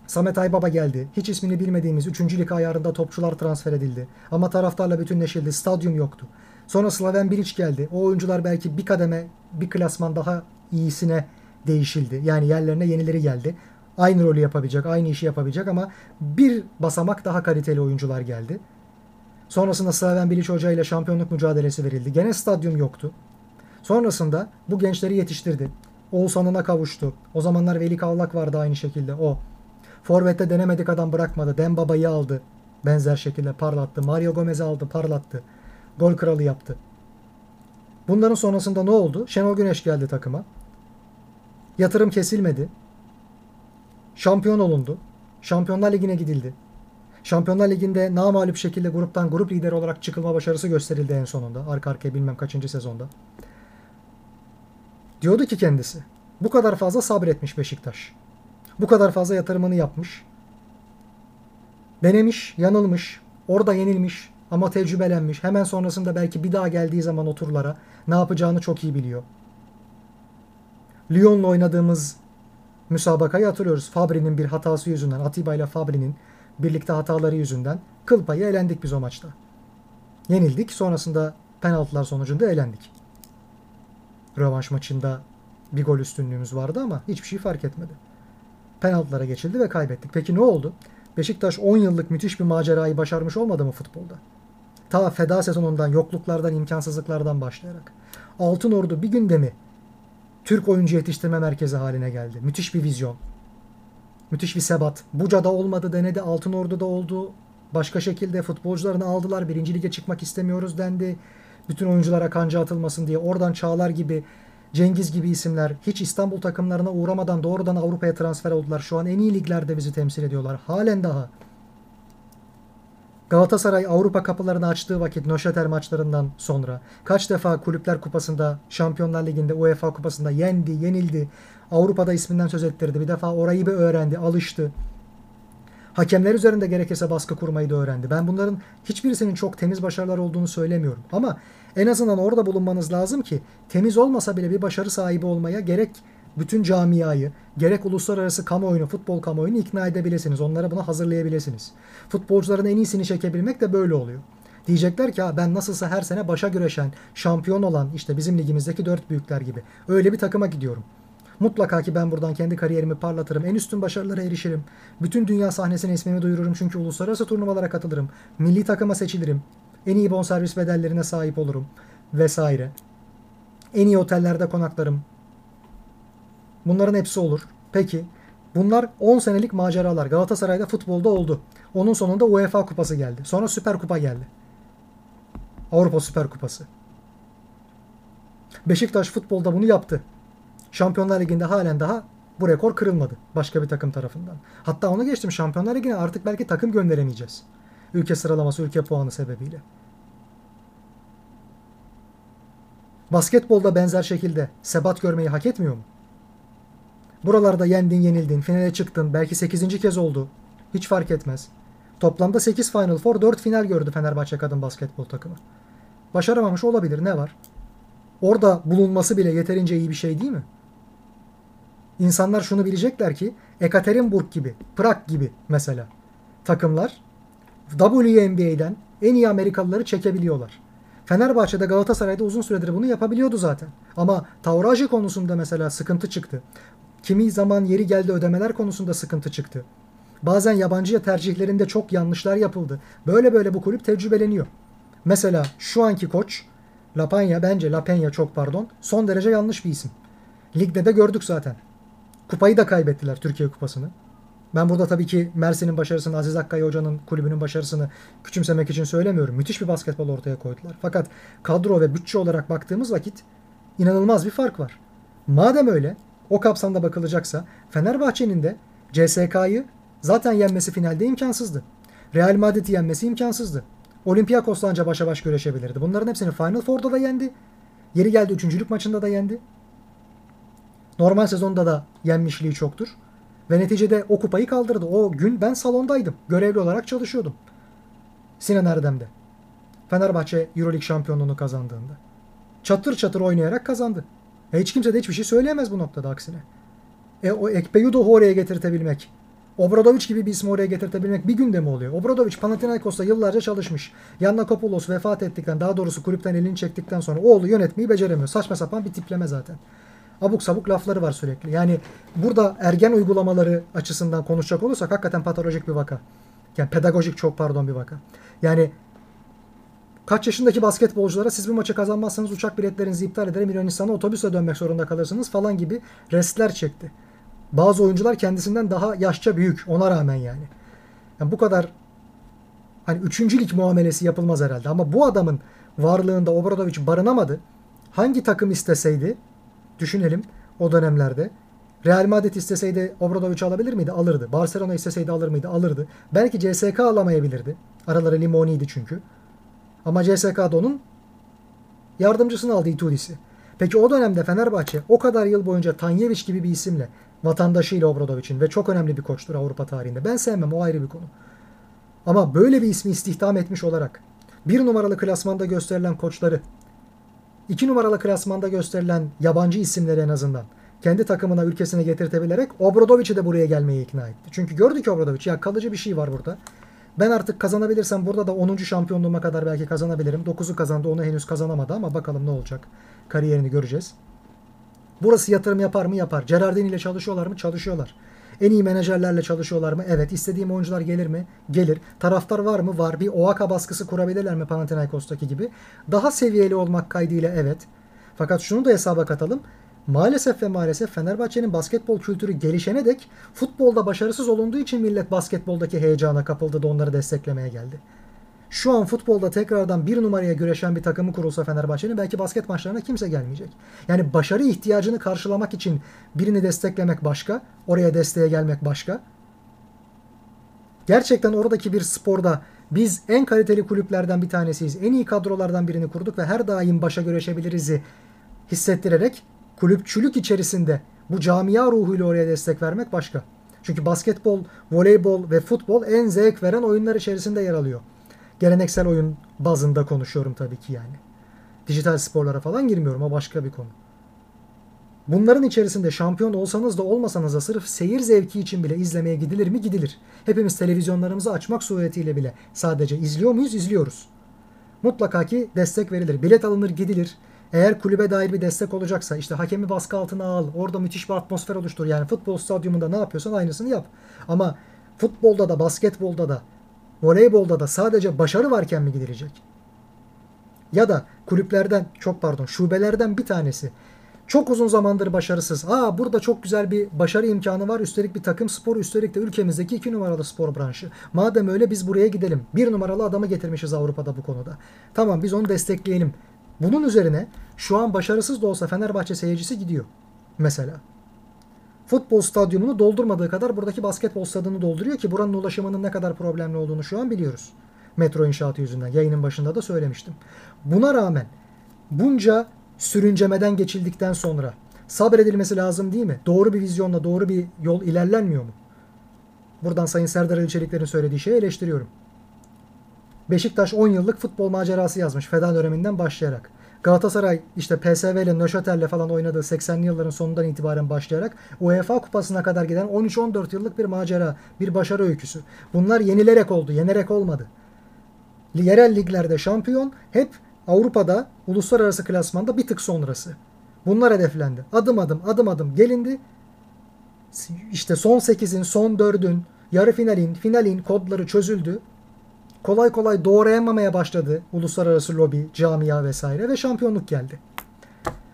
Samet Aybaba geldi. Hiç ismini bilmediğimiz 3. lig ayarında topçular transfer edildi. Ama taraftarla bütünleşildi. Stadyum yoktu. Sonra Slaven Bilic geldi. O oyuncular belki bir kademe, bir klasman daha iyisine değişildi. Yani yerlerine yenileri geldi. Aynı rolü yapabilecek, aynı işi yapabilecek ama bir basamak daha kaliteli oyuncular geldi. Sonrasında Slaven Bilic Hoca ile şampiyonluk mücadelesi verildi. Gene stadyum yoktu. Sonrasında bu gençleri yetiştirdi. Oğuzhan'ına kavuştu. O zamanlar Veli Kavlak vardı aynı şekilde o. Forvet'te denemedik adam bırakmadı. Dembaba'yı aldı. Benzer şekilde parlattı. Mario Gomez'i aldı parlattı. Gol kralı yaptı. Bunların sonrasında ne oldu? Şenol Güneş geldi takıma. Yatırım kesilmedi. Şampiyon olundu. Şampiyonlar Ligi'ne gidildi. Şampiyonlar Ligi'nde namalip şekilde gruptan grup lideri olarak çıkılma başarısı gösterildi en sonunda. Arka arkaya bilmem kaçıncı sezonda. Diyordu ki kendisi. Bu kadar fazla sabretmiş Beşiktaş. Bu kadar fazla yatırımını yapmış. Denemiş, yanılmış, orada yenilmiş ama tecrübelenmiş. Hemen sonrasında belki bir daha geldiği zaman o turlara ne yapacağını çok iyi biliyor. Lyon'la oynadığımız müsabakayı hatırlıyoruz. Fabri'nin bir hatası yüzünden, Atiba ile Fabri'nin birlikte hataları yüzünden kıl payı elendik biz o maçta. Yenildik. Sonrasında penaltılar sonucunda elendik. Rövanş maçında bir gol üstünlüğümüz vardı ama hiçbir şey fark etmedi. Penaltılara geçildi ve kaybettik. Peki ne oldu? Beşiktaş 10 yıllık müthiş bir macerayı başarmış olmadı mı futbolda? Ta feda sezonundan, yokluklardan, imkansızlıklardan başlayarak. Altın Ordu bir günde mi Türk oyuncu yetiştirme merkezi haline geldi? Müthiş bir vizyon. Müthiş bir sebat. Buca'da olmadı denedi, Altın Ordu'da oldu. Başka şekilde futbolcularını aldılar. Birinci lige çıkmak istemiyoruz dendi. Bütün oyunculara kanca atılmasın diye. Oradan Çağlar gibi, Cengiz gibi isimler hiç İstanbul takımlarına uğramadan doğrudan Avrupa'ya transfer oldular. Şu an en iyi liglerde bizi temsil ediyorlar. Halen daha. Galatasaray Avrupa kapılarını açtığı vakit Nöşeter maçlarından sonra kaç defa Kulüpler Kupası'nda, Şampiyonlar Ligi'nde, UEFA Kupası'nda yendi, yenildi. Avrupa'da isminden söz ettirdi. Bir defa orayı bir öğrendi, alıştı. Hakemler üzerinde gerekirse baskı kurmayı da öğrendi. Ben bunların hiçbirisinin çok temiz başarılar olduğunu söylemiyorum. Ama en azından orada bulunmanız lazım ki temiz olmasa bile bir başarı sahibi olmaya gerek bütün camiayı, gerek uluslararası kamuoyunu, futbol kamuoyunu ikna edebilirsiniz. Onlara bunu hazırlayabilirsiniz. Futbolcuların en iyisini çekebilmek de böyle oluyor. Diyecekler ki ben nasılsa her sene başa güreşen, şampiyon olan işte bizim ligimizdeki dört büyükler gibi. Öyle bir takıma gidiyorum. Mutlaka ki ben buradan kendi kariyerimi parlatırım. En üstün başarılara erişirim. Bütün dünya sahnesine ismimi duyururum çünkü uluslararası turnuvalara katılırım. Milli takıma seçilirim. En iyi bonservis bedellerine sahip olurum. Vesaire. En iyi otellerde konaklarım. Bunların hepsi olur. Peki bunlar 10 senelik maceralar. Galatasaray'da futbolda oldu. Onun sonunda UEFA kupası geldi. Sonra Süper Kupa geldi. Avrupa Süper Kupası. Beşiktaş futbolda bunu yaptı. Şampiyonlar Ligi'nde halen daha bu rekor kırılmadı başka bir takım tarafından. Hatta onu geçtim Şampiyonlar Ligi'ne artık belki takım gönderemeyeceğiz. Ülke sıralaması, ülke puanı sebebiyle. Basketbolda benzer şekilde sebat görmeyi hak etmiyor mu? Buralarda yendin, yenildin, finale çıktın. Belki 8. kez oldu. Hiç fark etmez. Toplamda 8 Final Four, 4 final gördü Fenerbahçe kadın basketbol takımı. Başaramamış olabilir. Ne var? Orada bulunması bile yeterince iyi bir şey değil mi? İnsanlar şunu bilecekler ki Ekaterinburg gibi, Prag gibi mesela takımlar WNBA'den en iyi Amerikalıları çekebiliyorlar. Fenerbahçe'de Galatasaray'da uzun süredir bunu yapabiliyordu zaten. Ama Tauraji konusunda mesela sıkıntı çıktı. Kimi zaman yeri geldi ödemeler konusunda sıkıntı çıktı. Bazen yabancıya tercihlerinde çok yanlışlar yapıldı. Böyle böyle bu kulüp tecrübeleniyor. Mesela şu anki koç Lapanya bence Lapenya çok pardon son derece yanlış bir isim. Ligde de gördük zaten. Kupayı da kaybettiler Türkiye Kupası'nı. Ben burada tabii ki Mersin'in başarısını, Aziz Akkaya Hoca'nın kulübünün başarısını küçümsemek için söylemiyorum. Müthiş bir basketbol ortaya koydular. Fakat kadro ve bütçe olarak baktığımız vakit inanılmaz bir fark var. Madem öyle, o kapsamda bakılacaksa Fenerbahçe'nin de CSK'yı zaten yenmesi finalde imkansızdı. Real Madrid'i yenmesi imkansızdı. Olympiakos'la anca başa baş güreşebilirdi. Bunların hepsini Final Four'da da yendi. Yeri geldi üçüncülük maçında da yendi. Normal sezonda da yenmişliği çoktur. Ve neticede o kupayı kaldırdı. O gün ben salondaydım. Görevli olarak çalışıyordum. Sinan Erdem'de. Fenerbahçe Euroleague şampiyonluğunu kazandığında. Çatır çatır oynayarak kazandı. E hiç kimse de hiçbir şey söyleyemez bu noktada aksine. E o Ekpeyudoh'u oraya getirtebilmek, Obradoviç gibi bir ismi oraya getirtebilmek bir günde mi oluyor? Obradoviç Panathinaikos'ta yıllarca çalışmış. Yanna Kopoulos vefat ettikten, daha doğrusu kulüpten elini çektikten sonra oğlu yönetmeyi beceremiyor. Saçma sapan bir tipleme zaten. Abuk sabuk lafları var sürekli. Yani burada ergen uygulamaları açısından konuşacak olursak hakikaten patolojik bir vaka. Yani pedagojik çok pardon bir vaka. Yani Kaç yaşındaki basketbolculara siz bir maçı kazanmazsanız uçak biletlerinizi iptal ederim Yunanistan'a otobüsle dönmek zorunda kalırsınız falan gibi restler çekti. Bazı oyuncular kendisinden daha yaşça büyük ona rağmen yani. yani bu kadar hani üçüncülük muamelesi yapılmaz herhalde ama bu adamın varlığında Obradoviç barınamadı. Hangi takım isteseydi düşünelim o dönemlerde. Real Madrid isteseydi Obradoviç alabilir miydi? Alırdı. Barcelona isteseydi alır mıydı? Alırdı. Belki CSK alamayabilirdi. Araları limoniydi çünkü. Ama CSK'da onun yardımcısını aldı Itudis'i. Peki o dönemde Fenerbahçe o kadar yıl boyunca Tanyeviç gibi bir isimle vatandaşıyla Obradovic'in ve çok önemli bir koçtur Avrupa tarihinde. Ben sevmem o ayrı bir konu. Ama böyle bir ismi istihdam etmiş olarak bir numaralı klasmanda gösterilen koçları, iki numaralı klasmanda gösterilen yabancı isimleri en azından kendi takımına ülkesine getirtebilerek Obradovic'i de buraya gelmeye ikna etti. Çünkü gördü ki Obradovic ya kalıcı bir şey var burada. Ben artık kazanabilirsem burada da 10. şampiyonluğuma kadar belki kazanabilirim. 9'u kazandı onu henüz kazanamadı ama bakalım ne olacak. Kariyerini göreceğiz. Burası yatırım yapar mı? Yapar. Gerardini ile çalışıyorlar mı? Çalışıyorlar. En iyi menajerlerle çalışıyorlar mı? Evet. İstediğim oyuncular gelir mi? Gelir. Taraftar var mı? Var. Bir Oaka baskısı kurabilirler mi Panathinaikos'taki gibi? Daha seviyeli olmak kaydıyla evet. Fakat şunu da hesaba katalım. Maalesef ve maalesef Fenerbahçe'nin basketbol kültürü gelişene dek futbolda başarısız olunduğu için millet basketboldaki heyecana kapıldı da onları desteklemeye geldi. Şu an futbolda tekrardan bir numaraya güreşen bir takımı kurulsa Fenerbahçe'nin belki basket maçlarına kimse gelmeyecek. Yani başarı ihtiyacını karşılamak için birini desteklemek başka, oraya desteğe gelmek başka. Gerçekten oradaki bir sporda biz en kaliteli kulüplerden bir tanesiyiz, en iyi kadrolardan birini kurduk ve her daim başa güreşebiliriz'i hissettirerek kulüpçülük içerisinde bu camia ruhuyla oraya destek vermek başka. Çünkü basketbol, voleybol ve futbol en zevk veren oyunlar içerisinde yer alıyor. Geleneksel oyun bazında konuşuyorum tabii ki yani. Dijital sporlara falan girmiyorum o başka bir konu. Bunların içerisinde şampiyon olsanız da olmasanız da sırf seyir zevki için bile izlemeye gidilir mi? Gidilir. Hepimiz televizyonlarımızı açmak suretiyle bile sadece izliyor muyuz? İzliyoruz. Mutlaka ki destek verilir. Bilet alınır gidilir. Eğer kulübe dair bir destek olacaksa işte hakemi baskı altına al. Orada müthiş bir atmosfer oluştur. Yani futbol stadyumunda ne yapıyorsan aynısını yap. Ama futbolda da basketbolda da voleybolda da sadece başarı varken mi gidilecek? Ya da kulüplerden çok pardon şubelerden bir tanesi çok uzun zamandır başarısız. Aa burada çok güzel bir başarı imkanı var. Üstelik bir takım sporu, üstelik de ülkemizdeki iki numaralı spor branşı. Madem öyle biz buraya gidelim. Bir numaralı adamı getirmişiz Avrupa'da bu konuda. Tamam biz onu destekleyelim. Bunun üzerine şu an başarısız da olsa Fenerbahçe seyircisi gidiyor. Mesela. Futbol stadyumunu doldurmadığı kadar buradaki basketbol stadını dolduruyor ki buranın ulaşımının ne kadar problemli olduğunu şu an biliyoruz. Metro inşaatı yüzünden. Yayının başında da söylemiştim. Buna rağmen bunca sürüncemeden geçildikten sonra sabredilmesi lazım değil mi? Doğru bir vizyonla doğru bir yol ilerlenmiyor mu? Buradan Sayın Serdar Ali söylediği şeyi eleştiriyorum. Beşiktaş 10 yıllık futbol macerası yazmış Feda döneminden başlayarak. Galatasaray işte PSV ile Nöşatel'le falan oynadığı 80'li yılların sonundan itibaren başlayarak UEFA kupasına kadar giden 13-14 yıllık bir macera, bir başarı öyküsü. Bunlar yenilerek oldu, yenerek olmadı. Yerel liglerde şampiyon, hep Avrupa'da uluslararası klasmanda bir tık sonrası. Bunlar hedeflendi. Adım adım, adım adım gelindi. İşte son 8'in, son 4'ün, yarı finalin, finalin kodları çözüldü kolay kolay doğrayamamaya başladı uluslararası lobi, camia vesaire ve şampiyonluk geldi.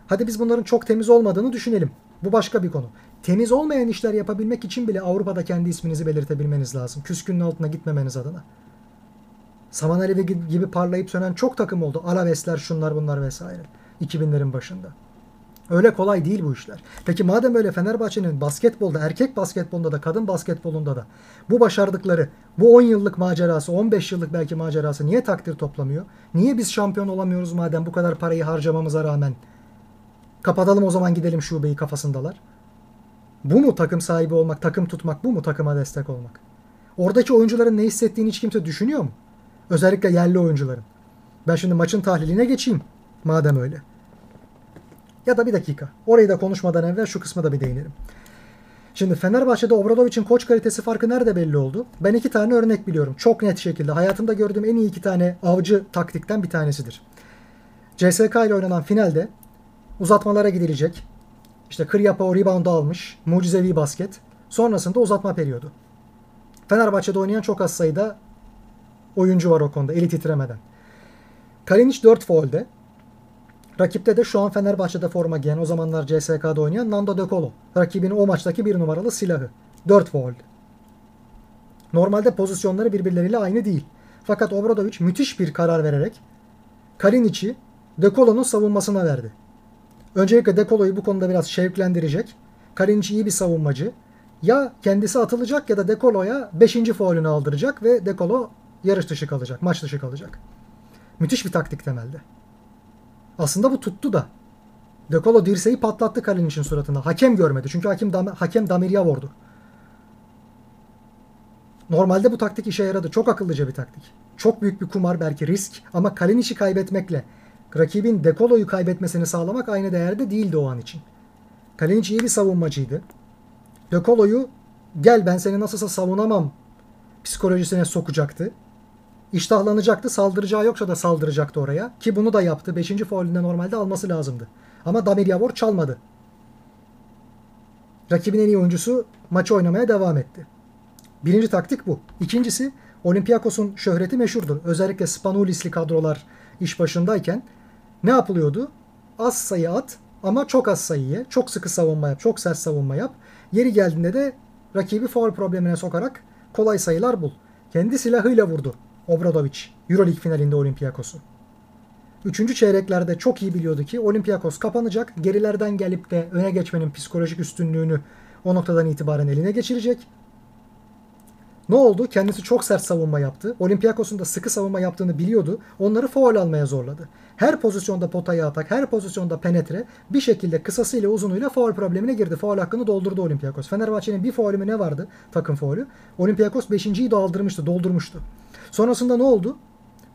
Hadi biz bunların çok temiz olmadığını düşünelim. Bu başka bir konu. Temiz olmayan işler yapabilmek için bile Avrupa'da kendi isminizi belirtebilmeniz lazım. Küskünün altına gitmemeniz adına. Saman Alevi gibi parlayıp sönen çok takım oldu. Alavesler, şunlar bunlar vesaire. 2000'lerin başında. Öyle kolay değil bu işler. Peki madem öyle Fenerbahçe'nin basketbolda, erkek basketbolunda da, kadın basketbolunda da bu başardıkları, bu 10 yıllık macerası, 15 yıllık belki macerası niye takdir toplamıyor? Niye biz şampiyon olamıyoruz madem bu kadar parayı harcamamıza rağmen? Kapatalım o zaman gidelim şubeyi kafasındalar. Bu mu takım sahibi olmak, takım tutmak, bu mu takıma destek olmak? Oradaki oyuncuların ne hissettiğini hiç kimse düşünüyor mu? Özellikle yerli oyuncuların. Ben şimdi maçın tahliline geçeyim. Madem öyle. Ya da bir dakika. Orayı da konuşmadan evvel şu kısma da bir değinelim. Şimdi Fenerbahçe'de Obradovic'in koç kalitesi farkı nerede belli oldu? Ben iki tane örnek biliyorum. Çok net şekilde. Hayatımda gördüğüm en iyi iki tane avcı taktikten bir tanesidir. CSK ile oynanan finalde uzatmalara gidilecek. İşte Kıryapa o rebound'u almış. Mucizevi basket. Sonrasında uzatma periyodu. Fenerbahçe'de oynayan çok az sayıda oyuncu var o konuda eli titremeden. Kalinic 4 foul'de. Rakipte de şu an Fenerbahçe'de forma giyen o zamanlar CSK'da oynayan Nando De Colo. Rakibinin o maçtaki bir numaralı silahı. 4 foul. Normalde pozisyonları birbirleriyle aynı değil. Fakat Obradovic müthiş bir karar vererek Kalinic'i De Colo'nun savunmasına verdi. Öncelikle De Colo'yu bu konuda biraz şevklendirecek. Kalinic iyi bir savunmacı. Ya kendisi atılacak ya da De Colo'ya 5. faulünü aldıracak ve De Colo yarış dışı kalacak, maç dışı kalacak. Müthiş bir taktik temelde. Aslında bu tuttu da. De Colo dirseği patlattı Kalinic'in suratına. Hakem görmedi. Çünkü hakem, dam hakem Damirya vurdu. Normalde bu taktik işe yaradı. Çok akıllıca bir taktik. Çok büyük bir kumar belki risk ama Kalinic'i kaybetmekle rakibin De Colo'yu kaybetmesini sağlamak aynı değerde değildi o an için. Kalinic iyi bir savunmacıydı. De Colo'yu gel ben seni nasılsa savunamam psikolojisine sokacaktı. İştahlanacaktı. Saldıracağı yoksa da saldıracaktı oraya. Ki bunu da yaptı. Beşinci faulünde normalde alması lazımdı. Ama Damir Yavor çalmadı. Rakibin en iyi oyuncusu maçı oynamaya devam etti. Birinci taktik bu. İkincisi Olympiakos'un şöhreti meşhurdur. Özellikle Spanulisli kadrolar iş başındayken ne yapılıyordu? Az sayı at ama çok az sayıya, çok sıkı savunma yap, çok sert savunma yap. Yeri geldiğinde de rakibi foul problemine sokarak kolay sayılar bul. Kendi silahıyla vurdu Obradovic Euroleague finalinde Olympiakos'u. Üçüncü çeyreklerde çok iyi biliyordu ki Olympiakos kapanacak. Gerilerden gelip de öne geçmenin psikolojik üstünlüğünü o noktadan itibaren eline geçirecek. Ne oldu? Kendisi çok sert savunma yaptı. Olympiakos'un da sıkı savunma yaptığını biliyordu. Onları foul almaya zorladı. Her pozisyonda potaya atak, her pozisyonda penetre bir şekilde kısasıyla uzunuyla foul problemine girdi. Foul hakkını doldurdu Olympiakos. Fenerbahçe'nin bir faulü ne vardı? Takım faulü. Olympiakos 5.yi doldurmuştu, doldurmuştu. Sonrasında ne oldu?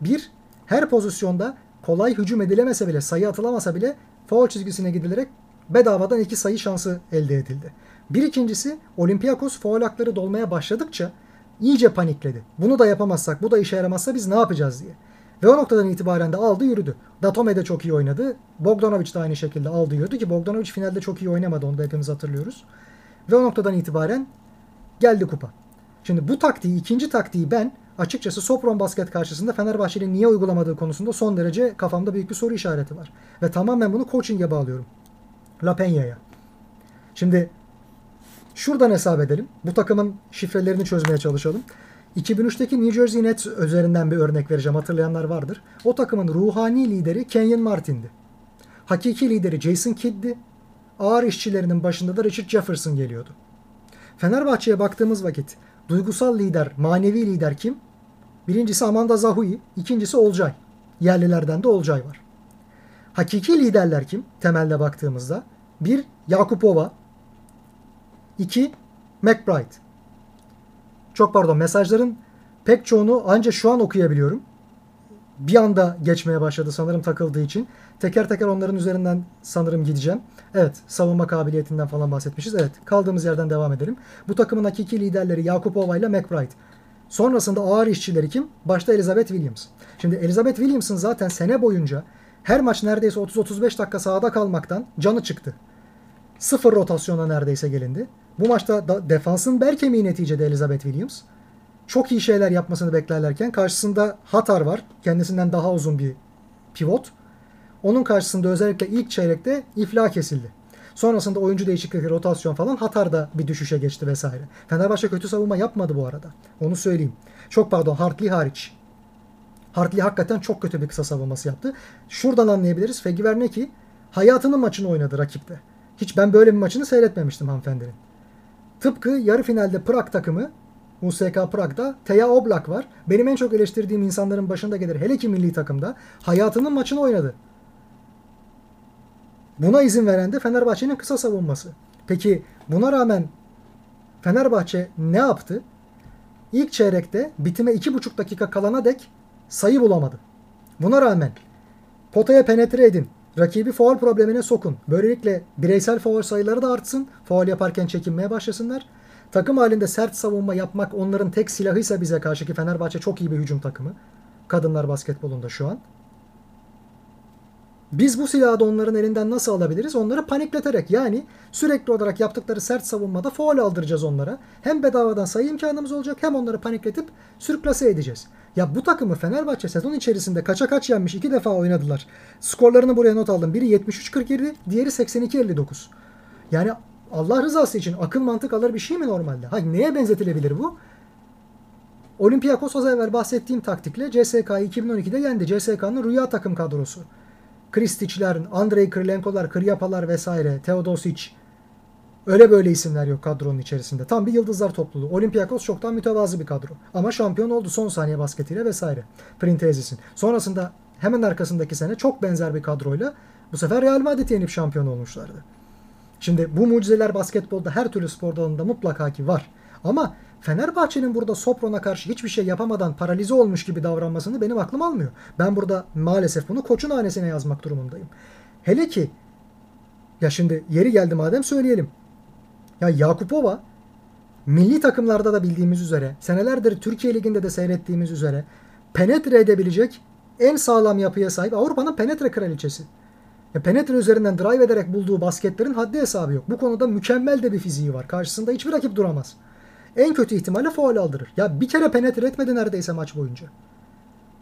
Bir, her pozisyonda kolay hücum edilemese bile, sayı atılamasa bile foul çizgisine gidilerek bedavadan iki sayı şansı elde edildi. Bir ikincisi Olympiakos foul hakları dolmaya başladıkça iyice panikledi. Bunu da yapamazsak, bu da işe yaramazsa biz ne yapacağız diye. Ve o noktadan itibaren de aldı yürüdü. Datome de çok iyi oynadı. Bogdanovic de aynı şekilde aldı yürüdü ki Bogdanovic finalde çok iyi oynamadı onu da hepimiz hatırlıyoruz. Ve o noktadan itibaren geldi kupa. Şimdi bu taktiği, ikinci taktiği ben açıkçası Sopron basket karşısında Fenerbahçe'nin niye uygulamadığı konusunda son derece kafamda büyük bir soru işareti var. Ve tamamen bunu coaching'e bağlıyorum. La Peña'ya. Şimdi şuradan hesap edelim. Bu takımın şifrelerini çözmeye çalışalım. 2003'teki New Jersey Nets üzerinden bir örnek vereceğim. Hatırlayanlar vardır. O takımın ruhani lideri Kenyon Martin'di. Hakiki lideri Jason Kidd'di. Ağır işçilerinin başında da Richard Jefferson geliyordu. Fenerbahçe'ye baktığımız vakit duygusal lider, manevi lider kim? Birincisi Amanda Zahui, ikincisi Olcay. Yerlilerden de Olcay var. Hakiki liderler kim? Temelde baktığımızda. Bir, Yakupova. iki McBride. Çok pardon mesajların pek çoğunu ancak şu an okuyabiliyorum. Bir anda geçmeye başladı sanırım takıldığı için. Teker teker onların üzerinden sanırım gideceğim. Evet savunma kabiliyetinden falan bahsetmişiz. Evet kaldığımız yerden devam edelim. Bu takımın hakiki liderleri Yakupova ile McBride. Sonrasında ağır işçileri kim? Başta Elizabeth Williams. Şimdi Elizabeth Williams'ın zaten sene boyunca her maç neredeyse 30-35 dakika sahada kalmaktan canı çıktı. Sıfır rotasyona neredeyse gelindi. Bu maçta da defansın bel kemiği neticede Elizabeth Williams. Çok iyi şeyler yapmasını beklerlerken karşısında Hatar var. Kendisinden daha uzun bir pivot. Onun karşısında özellikle ilk çeyrekte iflah kesildi. Sonrasında oyuncu değişiklikleri, rotasyon falan Hatar da bir düşüşe geçti vesaire. Fenerbahçe kötü savunma yapmadı bu arada. Onu söyleyeyim. Çok pardon Hartley hariç. Hartley hakikaten çok kötü bir kısa savunması yaptı. Şuradan anlayabiliriz. Fegi Verneki hayatının maçını oynadı rakipte. Hiç ben böyle bir maçını seyretmemiştim hanımefendinin. Tıpkı yarı finalde Prag takımı USK Prag'da Teya Oblak var. Benim en çok eleştirdiğim insanların başında gelir. Hele ki milli takımda hayatının maçını oynadı. Buna izin veren de Fenerbahçe'nin kısa savunması. Peki buna rağmen Fenerbahçe ne yaptı? İlk çeyrekte bitime 2,5 dakika kalana dek sayı bulamadı. Buna rağmen potaya penetre edin. Rakibi faul problemine sokun. Böylelikle bireysel faul sayıları da artsın. Faul yaparken çekinmeye başlasınlar. Takım halinde sert savunma yapmak onların tek silahıysa bize karşı ki Fenerbahçe çok iyi bir hücum takımı. Kadınlar basketbolunda şu an. Biz bu silahı da onların elinden nasıl alabiliriz? Onları panikleterek yani sürekli olarak yaptıkları sert savunmada faul aldıracağız onlara. Hem bedavadan sayı imkanımız olacak hem onları panikletip sürklase edeceğiz. Ya bu takımı Fenerbahçe sezon içerisinde kaça kaç yenmiş iki defa oynadılar. Skorlarını buraya not aldım. Biri 73-47, diğeri 82-59. Yani Allah rızası için akıl mantık alır bir şey mi normalde? Ha neye benzetilebilir bu? Olympiakos az evvel bahsettiğim taktikle CSK'yı 2012'de yendi. CSK'nın rüya takım kadrosu. Kristic'ler, Andrei Krylenko'lar, Kryapalar vesaire, Teodosic. Öyle böyle isimler yok kadronun içerisinde. Tam bir yıldızlar topluluğu. Olympiakos çoktan mütevazı bir kadro. Ama şampiyon oldu son saniye basketiyle vesaire. Printezis'in. Sonrasında hemen arkasındaki sene çok benzer bir kadroyla bu sefer Real Madrid'i yenip şampiyon olmuşlardı. Şimdi bu mucizeler basketbolda her türlü spor dalında mutlaka ki var. Ama Fenerbahçe'nin burada Sopron'a karşı hiçbir şey yapamadan paralize olmuş gibi davranmasını benim aklım almıyor. Ben burada maalesef bunu koçun hanesine yazmak durumundayım. Hele ki ya şimdi yeri geldi madem söyleyelim. Ya Yakupova milli takımlarda da bildiğimiz üzere senelerdir Türkiye Ligi'nde de seyrettiğimiz üzere penetre edebilecek en sağlam yapıya sahip Avrupa'nın penetre kraliçesi. Ya penetre üzerinden drive ederek bulduğu basketlerin haddi hesabı yok. Bu konuda mükemmel de bir fiziği var. Karşısında hiçbir rakip duramaz. En kötü ihtimalle faul aldırır. Ya bir kere penetre etmedi neredeyse maç boyunca.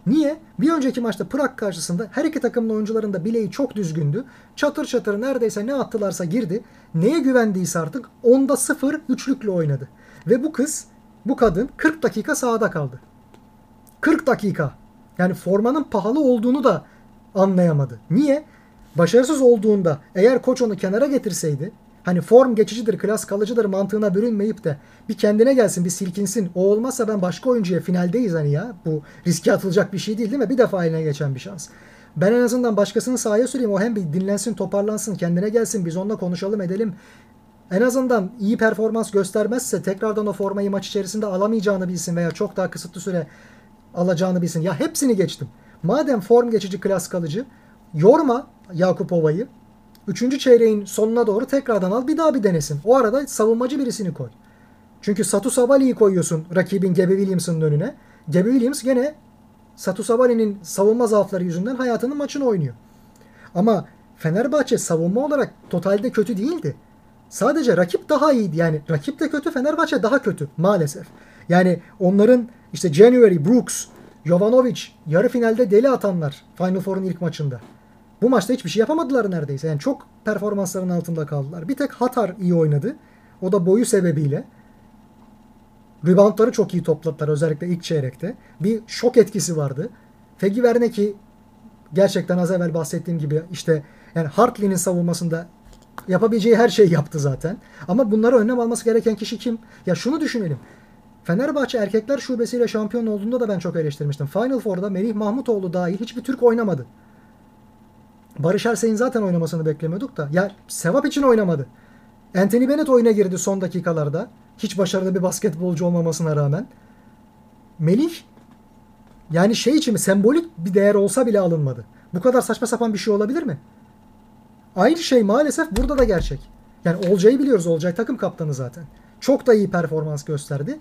Niye? Bir önceki maçta Prag karşısında her iki takımın oyuncuların da bileği çok düzgündü. Çatır çatır neredeyse ne attılarsa girdi. Neye güvendiyse artık onda sıfır üçlükle oynadı. Ve bu kız, bu kadın 40 dakika sahada kaldı. 40 dakika. Yani formanın pahalı olduğunu da anlayamadı. Niye? Başarısız olduğunda eğer koç onu kenara getirseydi hani form geçicidir, klas kalıcıdır mantığına bürünmeyip de bir kendine gelsin, bir silkinsin. O olmazsa ben başka oyuncuya finaldeyiz hani ya. Bu riske atılacak bir şey değil değil mi? Bir defa eline geçen bir şans. Ben en azından başkasını sahaya süreyim. O hem bir dinlensin, toparlansın, kendine gelsin. Biz onunla konuşalım, edelim. En azından iyi performans göstermezse tekrardan o formayı maç içerisinde alamayacağını bilsin veya çok daha kısıtlı süre alacağını bilsin. Ya hepsini geçtim. Madem form geçici klas kalıcı yorma Yakupova'yı. Üçüncü çeyreğin sonuna doğru tekrardan al bir daha bir denesin. O arada savunmacı birisini koy. Çünkü Satu Sabali'yi koyuyorsun rakibin Gebe Williams'ın önüne. Gebe Williams gene Satu Sabali'nin savunma zaafları yüzünden hayatının maçını oynuyor. Ama Fenerbahçe savunma olarak totalde kötü değildi. Sadece rakip daha iyiydi. Yani rakip de kötü, Fenerbahçe daha kötü maalesef. Yani onların işte January, Brooks, Jovanovic yarı finalde deli atanlar Final Four'un ilk maçında. Bu maçta hiçbir şey yapamadılar neredeyse. Yani çok performansların altında kaldılar. Bir tek Hatar iyi oynadı. O da boyu sebebiyle. Reboundları çok iyi topladılar özellikle ilk çeyrekte. Bir şok etkisi vardı. Fegi Verneki gerçekten az evvel bahsettiğim gibi işte yani Hartley'nin savunmasında yapabileceği her şeyi yaptı zaten. Ama bunları önlem alması gereken kişi kim? Ya şunu düşünelim. Fenerbahçe erkekler şubesiyle şampiyon olduğunda da ben çok eleştirmiştim. Final Four'da Melih Mahmutoğlu dahil hiçbir Türk oynamadı. Barış Ersey'in zaten oynamasını beklemiyorduk da. Ya sevap için oynamadı. Anthony Bennett oyuna girdi son dakikalarda. Hiç başarılı bir basketbolcu olmamasına rağmen. Melih yani şey için mi sembolik bir değer olsa bile alınmadı. Bu kadar saçma sapan bir şey olabilir mi? Aynı şey maalesef burada da gerçek. Yani Olcay'ı biliyoruz. Olcay takım kaptanı zaten. Çok da iyi performans gösterdi.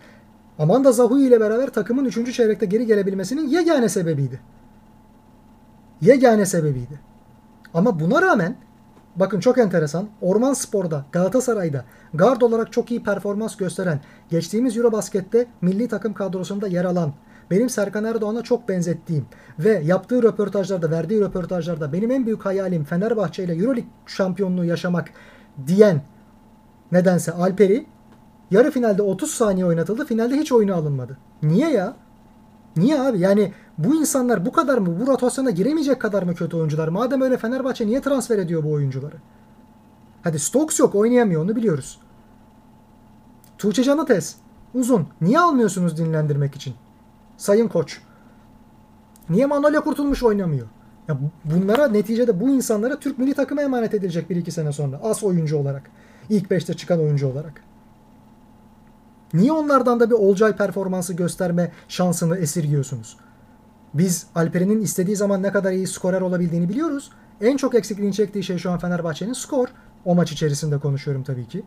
Amanda Zahui ile beraber takımın 3. çeyrekte geri gelebilmesinin yegane sebebiydi. Yegane sebebiydi. Ama buna rağmen bakın çok enteresan. Orman Spor'da, Galatasaray'da gard olarak çok iyi performans gösteren, geçtiğimiz Eurobasket'te milli takım kadrosunda yer alan, benim Serkan Erdoğan'a çok benzettiğim ve yaptığı röportajlarda, verdiği röportajlarda benim en büyük hayalim Fenerbahçe ile Euroleague şampiyonluğu yaşamak diyen nedense Alper'i yarı finalde 30 saniye oynatıldı. Finalde hiç oyuna alınmadı. Niye ya? Niye abi? Yani bu insanlar bu kadar mı? Bu rotasyona giremeyecek kadar mı kötü oyuncular? Madem öyle Fenerbahçe niye transfer ediyor bu oyuncuları? Hadi Stokes yok oynayamıyor onu biliyoruz. Tuğçe Canates uzun. Niye almıyorsunuz dinlendirmek için? Sayın koç. Niye Manolya Kurtulmuş oynamıyor? Ya bunlara neticede bu insanlara Türk milli takımı emanet edilecek bir iki sene sonra. As oyuncu olarak. İlk 5'te çıkan oyuncu olarak. Niye onlardan da bir Olcay performansı gösterme şansını esirgiyorsunuz? Biz Alperen'in istediği zaman ne kadar iyi skorer olabildiğini biliyoruz. En çok eksikliğini çektiği şey şu an Fenerbahçe'nin skor. O maç içerisinde konuşuyorum tabii ki.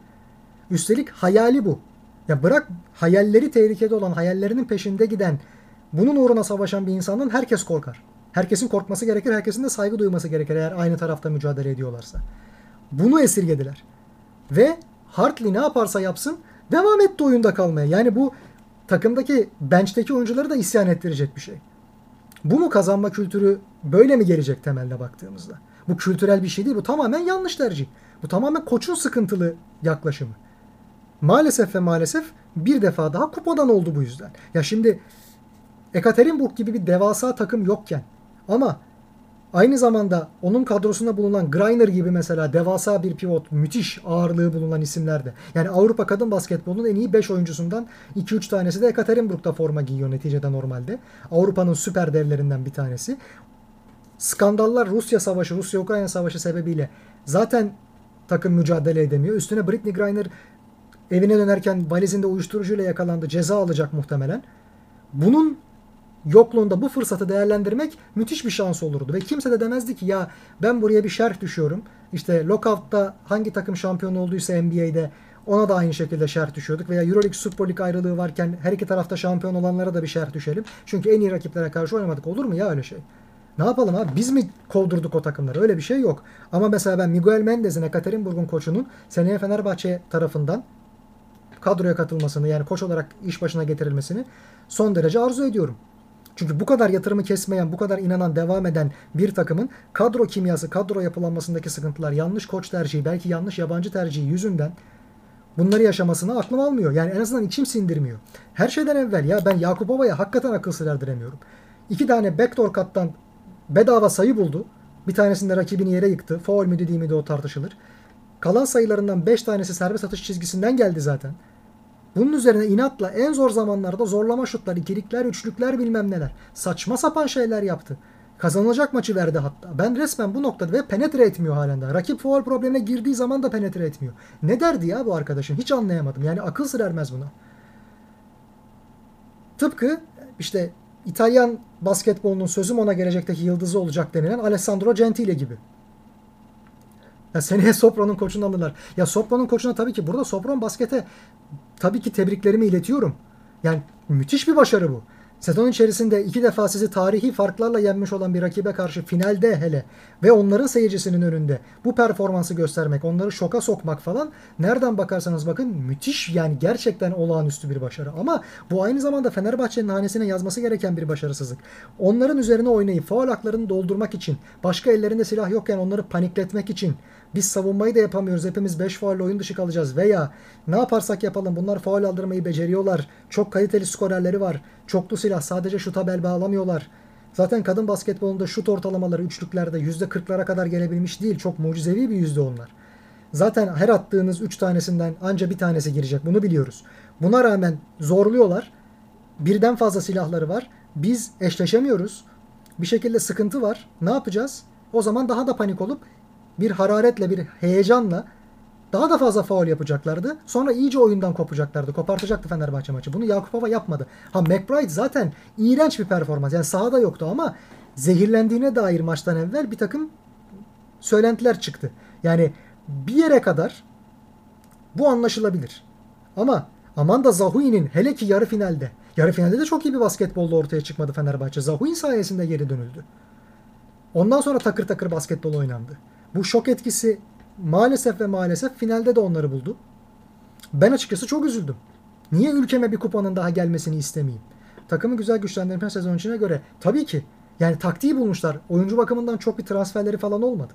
Üstelik hayali bu. Ya bırak hayalleri tehlikede olan, hayallerinin peşinde giden, bunun uğruna savaşan bir insandan herkes korkar. Herkesin korkması gerekir, herkesin de saygı duyması gerekir eğer aynı tarafta mücadele ediyorlarsa. Bunu esirgediler. Ve Hartley ne yaparsa yapsın devam etti oyunda kalmaya. Yani bu takımdaki bench'teki oyuncuları da isyan ettirecek bir şey. Bu mu kazanma kültürü böyle mi gelecek temelde baktığımızda? Bu kültürel bir şey değil. Bu tamamen yanlış tercih. Bu tamamen koçun sıkıntılı yaklaşımı. Maalesef ve maalesef bir defa daha kupadan oldu bu yüzden. Ya şimdi Ekaterinburg gibi bir devasa takım yokken ama aynı zamanda onun kadrosunda bulunan Greiner gibi mesela devasa bir pivot, müthiş ağırlığı bulunan isimlerde. Yani Avrupa kadın basketbolunun en iyi 5 oyuncusundan 2-3 tanesi de Ekaterinburg'da forma giyiyor neticede normalde. Avrupa'nın süper devlerinden bir tanesi. Skandallar Rusya Savaşı, Rusya-Ukrayna Savaşı sebebiyle zaten takım mücadele edemiyor. Üstüne Britney Griner evine dönerken valizinde uyuşturucuyla yakalandı. Ceza alacak muhtemelen. Bunun yokluğunda bu fırsatı değerlendirmek müthiş bir şans olurdu. Ve kimse de demezdi ki ya ben buraya bir şerh düşüyorum. İşte lockout'ta hangi takım şampiyon olduysa NBA'de ona da aynı şekilde şerh düşüyorduk. Veya Euroleague Super League ayrılığı varken her iki tarafta şampiyon olanlara da bir şerh düşelim. Çünkü en iyi rakiplere karşı oynamadık. Olur mu ya öyle şey? Ne yapalım abi? Biz mi kovdurduk o takımları? Öyle bir şey yok. Ama mesela ben Miguel Mendez'in, Ekaterinburg'un koçunun seneye Fenerbahçe tarafından kadroya katılmasını yani koç olarak iş başına getirilmesini son derece arzu ediyorum. Çünkü bu kadar yatırımı kesmeyen, bu kadar inanan, devam eden bir takımın kadro kimyası, kadro yapılanmasındaki sıkıntılar, yanlış koç tercihi, belki yanlış yabancı tercihi yüzünden bunları yaşamasını aklım almıyor. Yani en azından içim sindirmiyor. Her şeyden evvel ya ben Yakupova'ya hakikaten akıl sır erdiremiyorum. İki tane backdoor kattan bedava sayı buldu. Bir tanesinde rakibini yere yıktı. Foul müydü değil miydi o tartışılır. Kalan sayılarından 5 tanesi serbest atış çizgisinden geldi zaten. Bunun üzerine inatla en zor zamanlarda zorlama şutlar, ikilikler, üçlükler bilmem neler. Saçma sapan şeyler yaptı. Kazanılacak maçı verdi hatta. Ben resmen bu noktada ve penetre etmiyor halen daha. Rakip foul problemine girdiği zaman da penetre etmiyor. Ne derdi ya bu arkadaşın? Hiç anlayamadım. Yani akıl sır ermez buna. Tıpkı işte İtalyan basketbolunun sözüm ona gelecekteki yıldızı olacak denilen Alessandro Gentile gibi. Ya seneye Sopro'nun koçunu alırlar. Ya Sopro'nun koçuna tabii ki burada Sopron baskete tabii ki tebriklerimi iletiyorum. Yani müthiş bir başarı bu. Sezon içerisinde iki defa sizi tarihi farklarla yenmiş olan bir rakibe karşı finalde hele ve onların seyircisinin önünde bu performansı göstermek, onları şoka sokmak falan nereden bakarsanız bakın müthiş yani gerçekten olağanüstü bir başarı. Ama bu aynı zamanda Fenerbahçe'nin hanesine yazması gereken bir başarısızlık. Onların üzerine oynayıp faul haklarını doldurmak için, başka ellerinde silah yokken onları panikletmek için, biz savunmayı da yapamıyoruz. Hepimiz 5 faul oyun dışı kalacağız. Veya ne yaparsak yapalım bunlar faul aldırmayı beceriyorlar. Çok kaliteli skorerleri var. Çoklu silah sadece şuta bel bağlamıyorlar. Zaten kadın basketbolunda şut ortalamaları üçlüklerde %40'lara kadar gelebilmiş değil. Çok mucizevi bir yüzde onlar. Zaten her attığınız 3 tanesinden anca bir tanesi girecek. Bunu biliyoruz. Buna rağmen zorluyorlar. Birden fazla silahları var. Biz eşleşemiyoruz. Bir şekilde sıkıntı var. Ne yapacağız? O zaman daha da panik olup bir hararetle, bir heyecanla daha da fazla faul yapacaklardı. Sonra iyice oyundan kopacaklardı. Kopartacaktı Fenerbahçe maçı. Bunu Yakupova yapmadı. Ha McBride zaten iğrenç bir performans. Yani sahada yoktu ama zehirlendiğine dair maçtan evvel bir takım söylentiler çıktı. Yani bir yere kadar bu anlaşılabilir. Ama Amanda Zahui'nin hele ki yarı finalde yarı finalde de çok iyi bir basketbolda ortaya çıkmadı Fenerbahçe. Zahui sayesinde geri dönüldü. Ondan sonra takır takır basketbol oynandı. Bu şok etkisi maalesef ve maalesef finalde de onları buldu. Ben açıkçası çok üzüldüm. Niye ülkeme bir kupanın daha gelmesini istemeyeyim? Takımı güzel güçlendirme sezon içine göre tabii ki yani taktiği bulmuşlar. Oyuncu bakımından çok bir transferleri falan olmadı.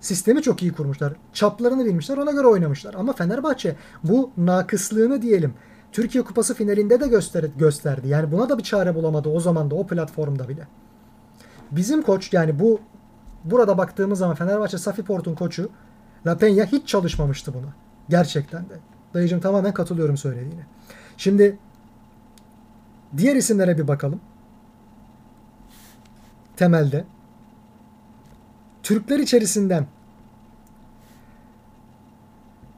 Sistemi çok iyi kurmuşlar. Çaplarını bilmişler ona göre oynamışlar. Ama Fenerbahçe bu nakıslığını diyelim Türkiye Kupası finalinde de göster gösterdi. Yani buna da bir çare bulamadı o zaman da o platformda bile. Bizim koç yani bu burada baktığımız zaman Fenerbahçe Safiport'un koçu La Peña hiç çalışmamıştı buna. Gerçekten de. Dayıcım tamamen katılıyorum söylediğine. Şimdi diğer isimlere bir bakalım. Temelde. Türkler içerisinden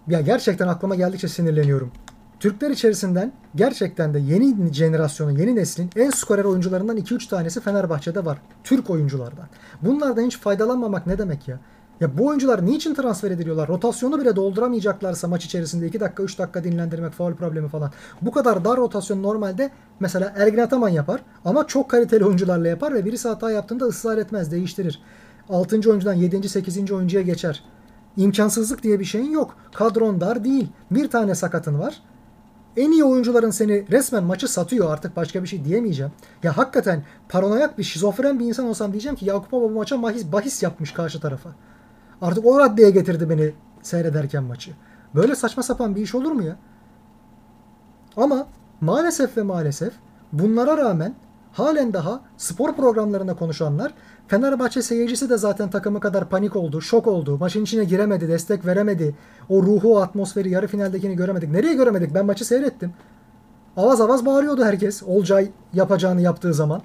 ya gerçekten aklıma geldikçe sinirleniyorum. Türkler içerisinden gerçekten de yeni jenerasyonun, yeni neslin en skorer oyuncularından 2-3 tanesi Fenerbahçe'de var. Türk oyunculardan. Bunlardan hiç faydalanmamak ne demek ya? Ya bu oyuncular niçin transfer ediliyorlar? Rotasyonu bile dolduramayacaklarsa maç içerisinde 2 dakika 3 dakika dinlendirmek, faul problemi falan. Bu kadar dar rotasyon normalde mesela Ergin Ataman yapar ama çok kaliteli oyuncularla yapar ve birisi hata yaptığında ısrar etmez, değiştirir. 6. oyuncudan 7. 8. oyuncuya geçer. İmkansızlık diye bir şeyin yok. Kadron dar değil. Bir tane sakatın var. En iyi oyuncuların seni resmen maçı satıyor artık başka bir şey diyemeyeceğim. Ya hakikaten paranoyak bir şizofren bir insan olsam diyeceğim ki Yakup Baba bu maça bahis, bahis yapmış karşı tarafa. Artık o raddeye getirdi beni seyrederken maçı. Böyle saçma sapan bir iş olur mu ya? Ama maalesef ve maalesef bunlara rağmen halen daha spor programlarında konuşanlar Fenerbahçe seyircisi de zaten takımı kadar panik oldu, şok oldu. Maçın içine giremedi, destek veremedi. O ruhu, o atmosferi yarı finaldekini göremedik. Nereye göremedik? Ben maçı seyrettim. Avaz avaz bağırıyordu herkes. Olcay yapacağını yaptığı zaman.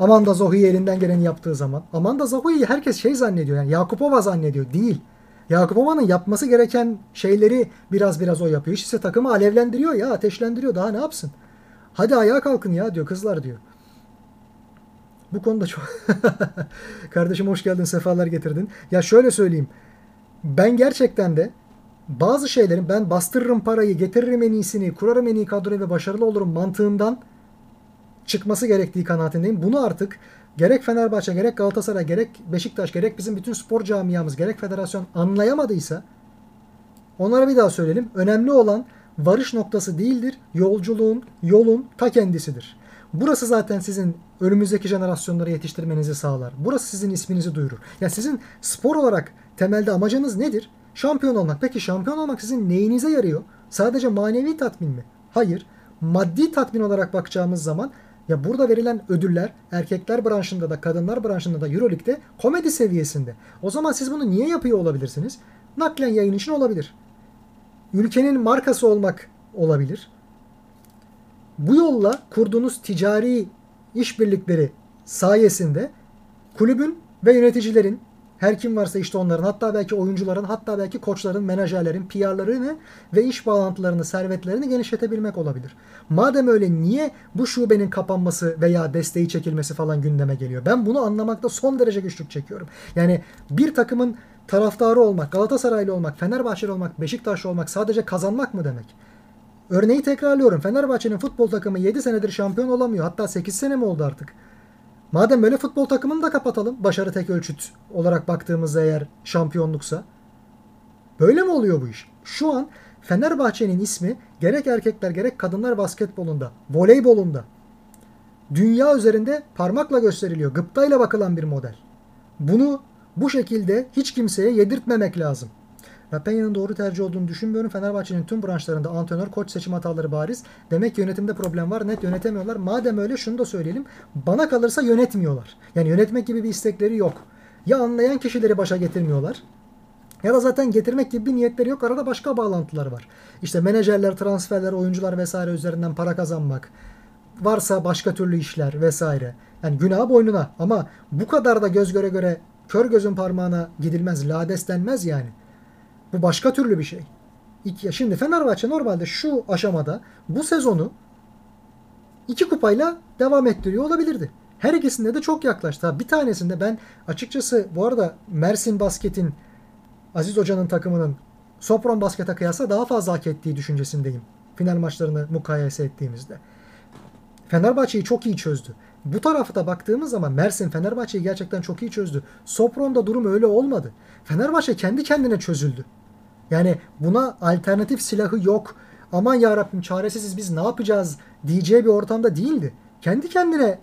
Amanda Zohii elinden geleni yaptığı zaman. Amanda Zohii'yi herkes şey zannediyor. Yani Yakupova zannediyor. Değil. Yakupova'nın yapması gereken şeyleri biraz biraz o yapıyor. İşte takımı alevlendiriyor ya, ateşlendiriyor. Daha ne yapsın? Hadi ayağa kalkın ya diyor kızlar diyor. Bu konuda çok... Kardeşim hoş geldin, sefalar getirdin. Ya şöyle söyleyeyim. Ben gerçekten de bazı şeylerin ben bastırırım parayı, getiririm en iyisini, kurarım en iyi kadroyu ve başarılı olurum mantığından çıkması gerektiği kanaatindeyim. Bunu artık gerek Fenerbahçe, gerek Galatasaray, gerek Beşiktaş, gerek bizim bütün spor camiamız, gerek federasyon anlayamadıysa onlara bir daha söyleyelim. Önemli olan varış noktası değildir. Yolculuğun, yolun ta kendisidir. Burası zaten sizin önümüzdeki jenerasyonları yetiştirmenizi sağlar. Burası sizin isminizi duyurur. Ya sizin spor olarak temelde amacınız nedir? Şampiyon olmak. Peki şampiyon olmak sizin neyinize yarıyor? Sadece manevi tatmin mi? Hayır. Maddi tatmin olarak bakacağımız zaman ya burada verilen ödüller erkekler branşında da kadınlar branşında da Euroleague'de komedi seviyesinde. O zaman siz bunu niye yapıyor olabilirsiniz? Naklen yayın için olabilir. Ülkenin markası olmak olabilir. Bu yolla kurduğunuz ticari işbirlikleri sayesinde kulübün ve yöneticilerin her kim varsa işte onların hatta belki oyuncuların hatta belki koçların, menajerlerin PR'larını ve iş bağlantılarını, servetlerini genişletebilmek olabilir. Madem öyle niye bu şubenin kapanması veya desteği çekilmesi falan gündeme geliyor? Ben bunu anlamakta son derece güçlük çekiyorum. Yani bir takımın taraftarı olmak, Galatasaraylı olmak, Fenerbahçeli olmak, Beşiktaşlı olmak sadece kazanmak mı demek? Örneği tekrarlıyorum. Fenerbahçe'nin futbol takımı 7 senedir şampiyon olamıyor. Hatta 8 sene mi oldu artık? Madem böyle futbol takımını da kapatalım. Başarı tek ölçüt olarak baktığımızda eğer şampiyonluksa. Böyle mi oluyor bu iş? Şu an Fenerbahçe'nin ismi gerek erkekler gerek kadınlar basketbolunda, voleybolunda dünya üzerinde parmakla gösteriliyor. Gıptayla bakılan bir model. Bunu bu şekilde hiç kimseye yedirtmemek lazım. Rapenya'nın doğru tercih olduğunu düşünmüyorum. Fenerbahçe'nin tüm branşlarında antrenör, koç seçim hataları bariz. Demek ki yönetimde problem var. Net yönetemiyorlar. Madem öyle şunu da söyleyelim. Bana kalırsa yönetmiyorlar. Yani yönetmek gibi bir istekleri yok. Ya anlayan kişileri başa getirmiyorlar. Ya da zaten getirmek gibi bir niyetleri yok. Arada başka bağlantılar var. İşte menajerler, transferler, oyuncular vesaire üzerinden para kazanmak. Varsa başka türlü işler vesaire. Yani günah boynuna. Ama bu kadar da göz göre göre kör gözün parmağına gidilmez. Lades denmez yani. Bu başka türlü bir şey. İki, şimdi Fenerbahçe normalde şu aşamada bu sezonu iki kupayla devam ettiriyor olabilirdi. Her ikisinde de çok yaklaştı. Bir tanesinde ben açıkçası bu arada Mersin Basket'in Aziz Hoca'nın takımının Sopron Basket'e kıyasla daha fazla hak ettiği düşüncesindeyim. Final maçlarını mukayese ettiğimizde. Fenerbahçe'yi çok iyi çözdü. Bu tarafta baktığımız zaman Mersin Fenerbahçe'yi gerçekten çok iyi çözdü. Sopron'da durum öyle olmadı. Fenerbahçe kendi kendine çözüldü. Yani buna alternatif silahı yok. Aman ya Rabbim çaresiziz biz ne yapacağız diyeceği bir ortamda değildi. Kendi kendine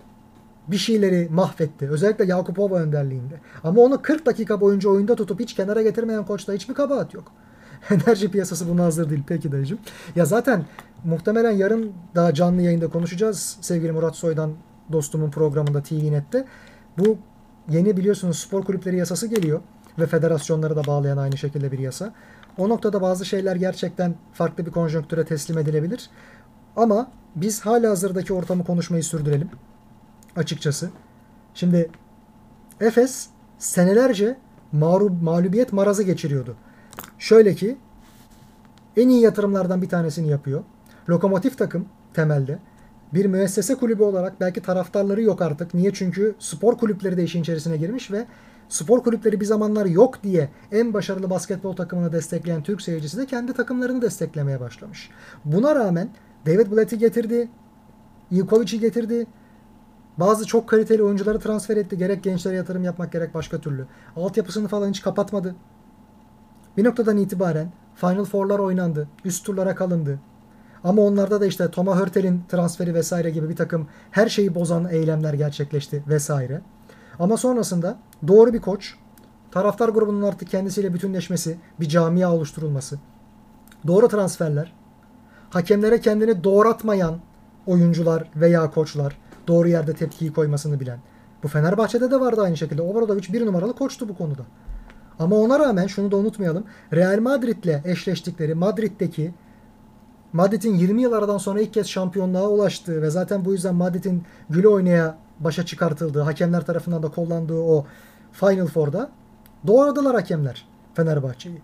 bir şeyleri mahvetti. Özellikle Yakupova önderliğinde. Ama onu 40 dakika boyunca oyunda tutup hiç kenara getirmeyen koçta hiçbir kabahat yok. Enerji piyasası buna hazır değil. Peki dayıcım. Ya zaten muhtemelen yarın daha canlı yayında konuşacağız. Sevgili Murat Soy'dan dostumun programında TVNet'te. Bu yeni biliyorsunuz spor kulüpleri yasası geliyor ve federasyonları da bağlayan aynı şekilde bir yasa. O noktada bazı şeyler gerçekten farklı bir konjonktüre teslim edilebilir. Ama biz hala hazırdaki ortamı konuşmayı sürdürelim. Açıkçası. Şimdi Efes senelerce mağlub, mağlubiyet marazı geçiriyordu. Şöyle ki en iyi yatırımlardan bir tanesini yapıyor. Lokomotif takım temelde. Bir müessese kulübü olarak belki taraftarları yok artık. Niye? Çünkü spor kulüpleri de işin içerisine girmiş ve spor kulüpleri bir zamanlar yok diye en başarılı basketbol takımını destekleyen Türk seyircisi de kendi takımlarını desteklemeye başlamış. Buna rağmen David Blatt'i getirdi, Ivkovic'i getirdi, bazı çok kaliteli oyuncuları transfer etti. Gerek gençlere yatırım yapmak gerek başka türlü. Altyapısını falan hiç kapatmadı. Bir noktadan itibaren Final Four'lar oynandı. Üst turlara kalındı. Ama onlarda da işte Thomas Hörtel'in transferi vesaire gibi bir takım her şeyi bozan eylemler gerçekleşti vesaire. Ama sonrasında doğru bir koç, taraftar grubunun artık kendisiyle bütünleşmesi, bir camia oluşturulması, doğru transferler, hakemlere kendini doğratmayan oyuncular veya koçlar, doğru yerde tepkiyi koymasını bilen. Bu Fenerbahçe'de de vardı aynı şekilde. Obradoviç bir numaralı koçtu bu konuda. Ama ona rağmen şunu da unutmayalım. Real Madrid'le eşleştikleri Madrid'deki Madrid'in 20 yıl aradan sonra ilk kez şampiyonluğa ulaştığı ve zaten bu yüzden Madrid'in güle oynaya başa çıkartıldığı, hakemler tarafından da kullandığı o Final Four'da doğradılar hakemler Fenerbahçe'yi.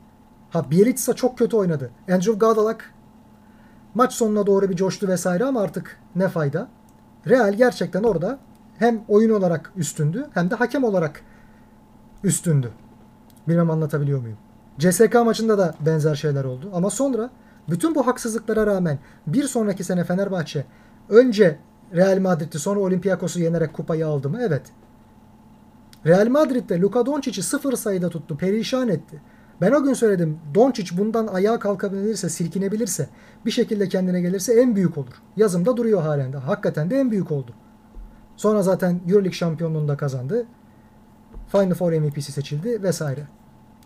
Ha Bielitsa çok kötü oynadı. Andrew Gadalak maç sonuna doğru bir coştu vesaire ama artık ne fayda. Real gerçekten orada hem oyun olarak üstündü hem de hakem olarak üstündü. Bilmem anlatabiliyor muyum? CSK maçında da benzer şeyler oldu. Ama sonra bütün bu haksızlıklara rağmen bir sonraki sene Fenerbahçe önce Real Madrid'i sonra Olympiakos'u yenerek kupayı aldı mı? Evet. Real Madrid'de Luka Doncic'i sıfır sayıda tuttu. Perişan etti. Ben o gün söyledim. Doncic bundan ayağa kalkabilirse, silkinebilirse, bir şekilde kendine gelirse en büyük olur. Yazımda duruyor halen de. Hakikaten de en büyük oldu. Sonra zaten Euroleague şampiyonluğunu da kazandı. Final Four MVP'si seçildi vesaire.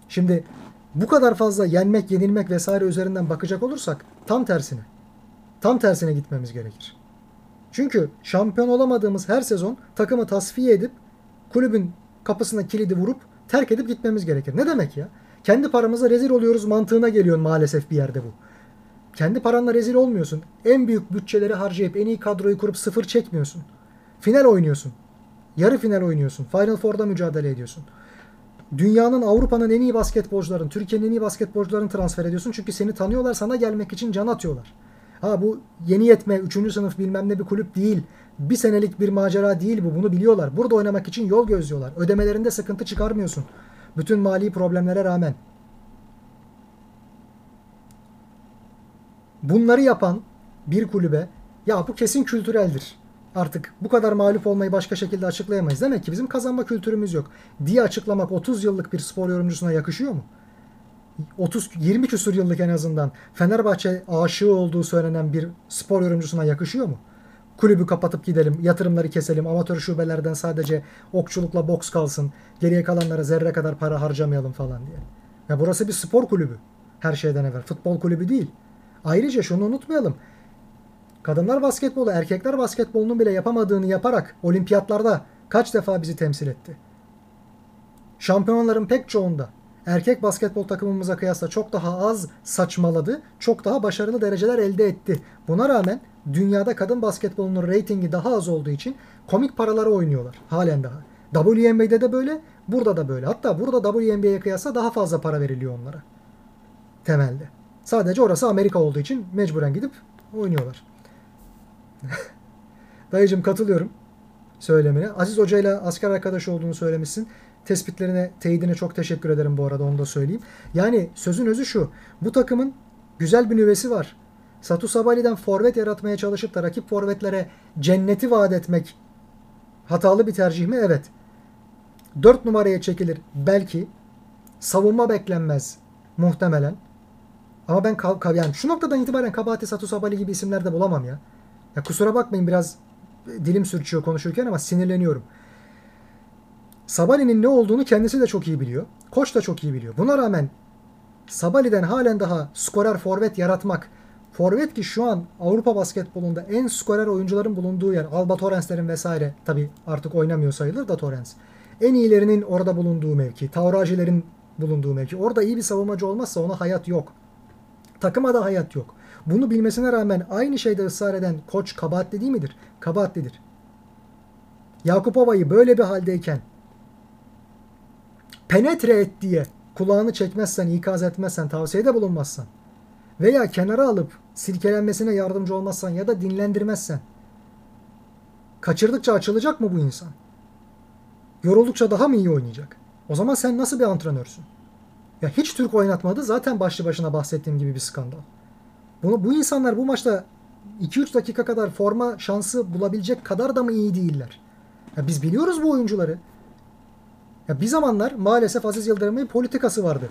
Şimdi bu kadar fazla yenmek, yenilmek vesaire üzerinden bakacak olursak tam tersine. Tam tersine gitmemiz gerekir. Çünkü şampiyon olamadığımız her sezon takımı tasfiye edip kulübün kapısına kilidi vurup terk edip gitmemiz gerekir. Ne demek ya? Kendi paramıza rezil oluyoruz mantığına geliyor maalesef bir yerde bu. Kendi paranla rezil olmuyorsun. En büyük bütçeleri harcayıp en iyi kadroyu kurup sıfır çekmiyorsun. Final oynuyorsun. Yarı final oynuyorsun. Final Four'da mücadele ediyorsun. Dünyanın, Avrupa'nın en iyi basketbolcuların, Türkiye'nin en iyi basketbolcularını transfer ediyorsun. Çünkü seni tanıyorlar, sana gelmek için can atıyorlar. Ha bu yeni yetme, üçüncü sınıf bilmem ne bir kulüp değil. Bir senelik bir macera değil bu. Bunu biliyorlar. Burada oynamak için yol gözlüyorlar. Ödemelerinde sıkıntı çıkarmıyorsun. Bütün mali problemlere rağmen. Bunları yapan bir kulübe ya bu kesin kültüreldir. Artık bu kadar mağlup olmayı başka şekilde açıklayamayız. Demek ki bizim kazanma kültürümüz yok diye açıklamak 30 yıllık bir spor yorumcusuna yakışıyor mu? 30 20 küsur yıllık en azından Fenerbahçe aşığı olduğu söylenen bir spor yorumcusuna yakışıyor mu? Kulübü kapatıp gidelim, yatırımları keselim, amatör şubelerden sadece okçulukla boks kalsın, geriye kalanlara zerre kadar para harcamayalım falan diye. Ya burası bir spor kulübü. Her şeyden evvel. Futbol kulübü değil. Ayrıca şunu unutmayalım. Kadınlar basketbolu, erkekler basketbolunun bile yapamadığını yaparak olimpiyatlarda kaç defa bizi temsil etti. Şampiyonların pek çoğunda erkek basketbol takımımıza kıyasla çok daha az saçmaladı, çok daha başarılı dereceler elde etti. Buna rağmen dünyada kadın basketbolunun reytingi daha az olduğu için komik paraları oynuyorlar halen daha. WNBA'de de böyle, burada da böyle. Hatta burada WNBA'ye kıyasla daha fazla para veriliyor onlara. Temelde. Sadece orası Amerika olduğu için mecburen gidip oynuyorlar. Dayıcım katılıyorum söylemine. Aziz Hoca ile asker arkadaşı olduğunu söylemişsin. Tespitlerine, teyidine çok teşekkür ederim bu arada onu da söyleyeyim. Yani sözün özü şu. Bu takımın güzel bir nüvesi var. Satu Sabali'den forvet yaratmaya çalışıp da rakip forvetlere cenneti vaat etmek hatalı bir tercih mi? Evet. 4 numaraya çekilir belki. Savunma beklenmez muhtemelen. Ama ben yani şu noktadan itibaren Kabahati Satu Sabali gibi isimler de bulamam ya. Ya kusura bakmayın biraz dilim sürçüyor konuşurken ama sinirleniyorum. Sabali'nin ne olduğunu kendisi de çok iyi biliyor. Koç da çok iyi biliyor. Buna rağmen Sabali'den halen daha skorer forvet yaratmak. Forvet ki şu an Avrupa basketbolunda en skorer oyuncuların bulunduğu yer. Alba Torrens'lerin vesaire tabi artık oynamıyor sayılır da Torrens. En iyilerinin orada bulunduğu mevki. Tauracilerin bulunduğu mevki. Orada iyi bir savunmacı olmazsa ona hayat yok. Takıma da hayat yok. Bunu bilmesine rağmen aynı şeyde ısrar eden koç kabahatli değil midir? Kabahatlidir. Yakupova'yı böyle bir haldeyken penetre et diye kulağını çekmezsen, ikaz etmezsen, tavsiyede bulunmazsan veya kenara alıp silkelenmesine yardımcı olmazsan ya da dinlendirmezsen kaçırdıkça açılacak mı bu insan? Yoruldukça daha mı iyi oynayacak? O zaman sen nasıl bir antrenörsün? Ya hiç Türk oynatmadı zaten başlı başına bahsettiğim gibi bir skandal. Bunu, bu insanlar bu maçta 2-3 dakika kadar forma şansı bulabilecek kadar da mı iyi değiller? Ya biz biliyoruz bu oyuncuları. Ya bir zamanlar maalesef Aziz Yıldırım'ın politikası vardı.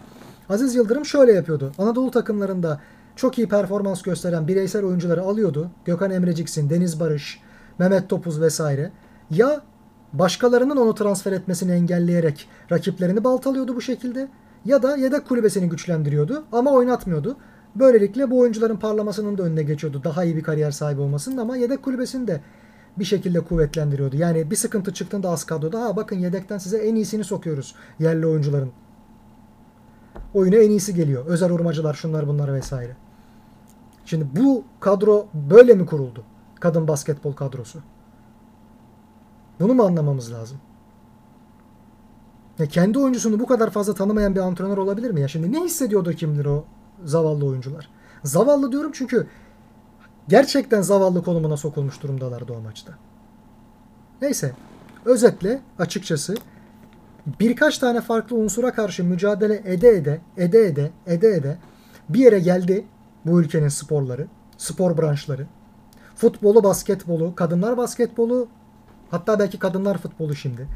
Aziz Yıldırım şöyle yapıyordu. Anadolu takımlarında çok iyi performans gösteren bireysel oyuncuları alıyordu. Gökhan Emreciksin, Deniz Barış, Mehmet Topuz vesaire. Ya başkalarının onu transfer etmesini engelleyerek rakiplerini baltalıyordu bu şekilde ya da yedek kulübesini güçlendiriyordu ama oynatmıyordu. Böylelikle bu oyuncuların parlamasının da önüne geçiyordu. Daha iyi bir kariyer sahibi olmasının ama yedek kulübesini de bir şekilde kuvvetlendiriyordu. Yani bir sıkıntı çıktığında az kadroda ha bakın yedekten size en iyisini sokuyoruz yerli oyuncuların. Oyuna en iyisi geliyor. Özel urmacılar şunlar bunlar vesaire. Şimdi bu kadro böyle mi kuruldu? Kadın basketbol kadrosu. Bunu mu anlamamız lazım? Ya kendi oyuncusunu bu kadar fazla tanımayan bir antrenör olabilir mi? Ya şimdi ne hissediyordu kimdir o zavallı oyuncular? Zavallı diyorum çünkü gerçekten zavallı konumuna sokulmuş durumdalardı o maçta. Neyse. Özetle açıkçası birkaç tane farklı unsura karşı mücadele ede ede, ede ede, ede ede bir yere geldi bu ülkenin sporları, spor branşları. Futbolu, basketbolu, kadınlar basketbolu, hatta belki kadınlar futbolu şimdi.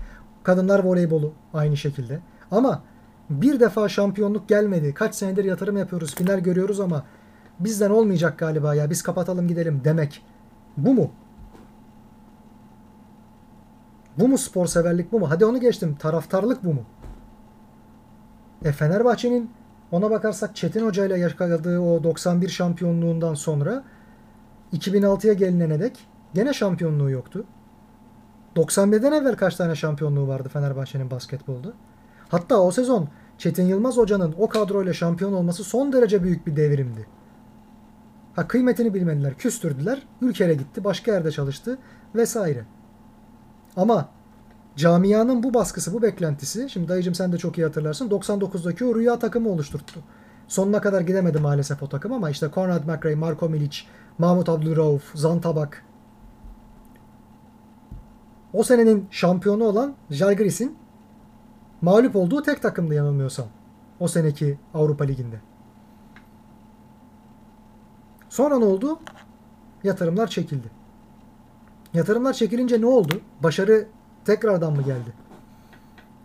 Kadınlar voleybolu aynı şekilde. Ama bir defa şampiyonluk gelmedi. Kaç senedir yatırım yapıyoruz, final görüyoruz ama bizden olmayacak galiba ya biz kapatalım gidelim demek. Bu mu? Bu mu spor severlik bu mu? Hadi onu geçtim. Taraftarlık bu mu? E Fenerbahçe'nin ona bakarsak Çetin Hoca ile yakaladığı o 91 şampiyonluğundan sonra 2006'ya gelinene dek gene şampiyonluğu yoktu. 91'den evvel kaç tane şampiyonluğu vardı Fenerbahçe'nin basketbolda? Hatta o sezon Çetin Yılmaz Hoca'nın o kadroyla şampiyon olması son derece büyük bir devrimdi. Ha kıymetini bilmediler, küstürdüler, ülkere gitti, başka yerde çalıştı vesaire. Ama camianın bu baskısı, bu beklentisi, şimdi dayıcım sen de çok iyi hatırlarsın, 99'daki o rüya takımı oluşturttu. Sonuna kadar gidemedi maalesef o takım ama işte Konrad McRae, Marko Milic, Mahmut Abdülrauf, Zantabak, o senenin şampiyonu olan Jalgiris'in mağlup olduğu tek takımdı yanılmıyorsam. O seneki Avrupa Ligi'nde. Sonra ne oldu? Yatırımlar çekildi. Yatırımlar çekilince ne oldu? Başarı tekrardan mı geldi?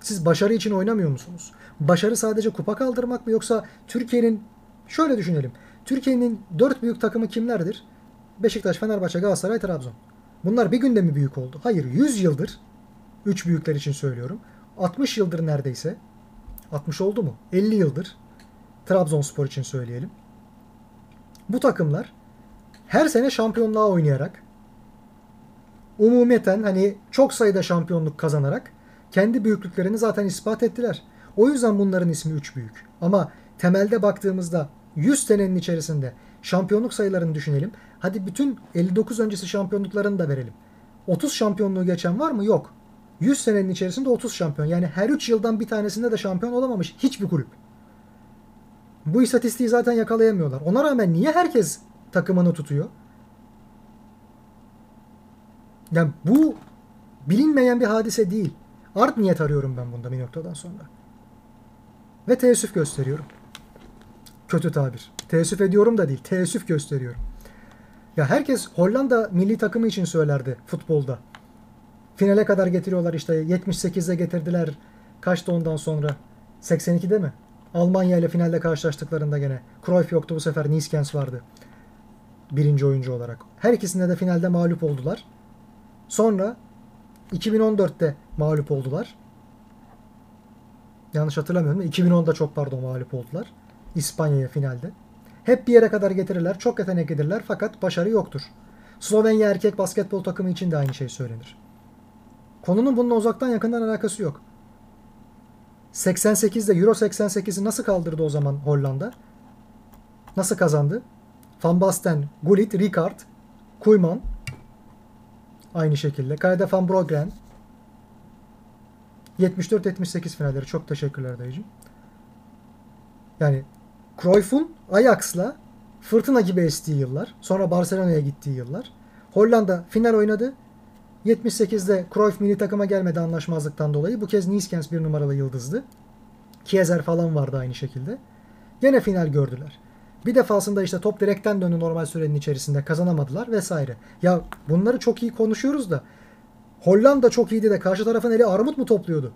Siz başarı için oynamıyor musunuz? Başarı sadece kupa kaldırmak mı yoksa Türkiye'nin şöyle düşünelim. Türkiye'nin dört büyük takımı kimlerdir? Beşiktaş, Fenerbahçe, Galatasaray, Trabzon. Bunlar bir günde mi büyük oldu? Hayır 100 yıldır 3 büyükler için söylüyorum. 60 yıldır neredeyse 60 oldu mu? 50 yıldır Trabzonspor için söyleyelim. Bu takımlar her sene şampiyonluğa oynayarak umumiyeten hani çok sayıda şampiyonluk kazanarak kendi büyüklüklerini zaten ispat ettiler. O yüzden bunların ismi 3 büyük. Ama temelde baktığımızda 100 senenin içerisinde şampiyonluk sayılarını düşünelim. Hadi bütün 59 öncesi şampiyonluklarını da verelim. 30 şampiyonluğu geçen var mı? Yok. 100 senenin içerisinde 30 şampiyon. Yani her 3 yıldan bir tanesinde de şampiyon olamamış hiçbir kulüp. Bu istatistiği zaten yakalayamıyorlar. Ona rağmen niye herkes takımını tutuyor? Yani bu bilinmeyen bir hadise değil. Art niyet arıyorum ben bunda bir noktadan sonra. Ve teessüf gösteriyorum. Kötü tabir. Teessüf ediyorum da değil. Teessüf gösteriyorum. Ya herkes Hollanda milli takımı için söylerdi futbolda. Finale kadar getiriyorlar işte 78'de getirdiler. Kaçtı ondan sonra? 82'de mi? Almanya ile finalde karşılaştıklarında gene. Cruyff yoktu bu sefer Niskens vardı. Birinci oyuncu olarak. Her ikisinde de finalde mağlup oldular. Sonra 2014'te mağlup oldular. Yanlış hatırlamıyorum. 2010'da çok pardon mağlup oldular. İspanya'ya finalde. Hep bir yere kadar getirirler. Çok yeteneklidirler fakat başarı yoktur. Slovenya erkek basketbol takımı için de aynı şey söylenir. Konunun bununla uzaktan yakından alakası yok. 88'de Euro 88'i nasıl kaldırdı o zaman Hollanda? Nasıl kazandı? Van Basten, Gullit, Ricard, Koeman aynı şekilde. Kalede Van Brogren 74-78 finalleri. Çok teşekkürler dayıcım. Yani Cruyff'un Ajax'la fırtına gibi estiği yıllar. Sonra Barcelona'ya gittiği yıllar. Hollanda final oynadı. 78'de Cruyff milli takıma gelmedi anlaşmazlıktan dolayı. Bu kez Nieskens bir numaralı yıldızdı. Kiezer falan vardı aynı şekilde. Gene final gördüler. Bir defasında işte top direkten döndü normal sürenin içerisinde kazanamadılar vesaire. Ya bunları çok iyi konuşuyoruz da Hollanda çok iyiydi de karşı tarafın eli armut mu topluyordu?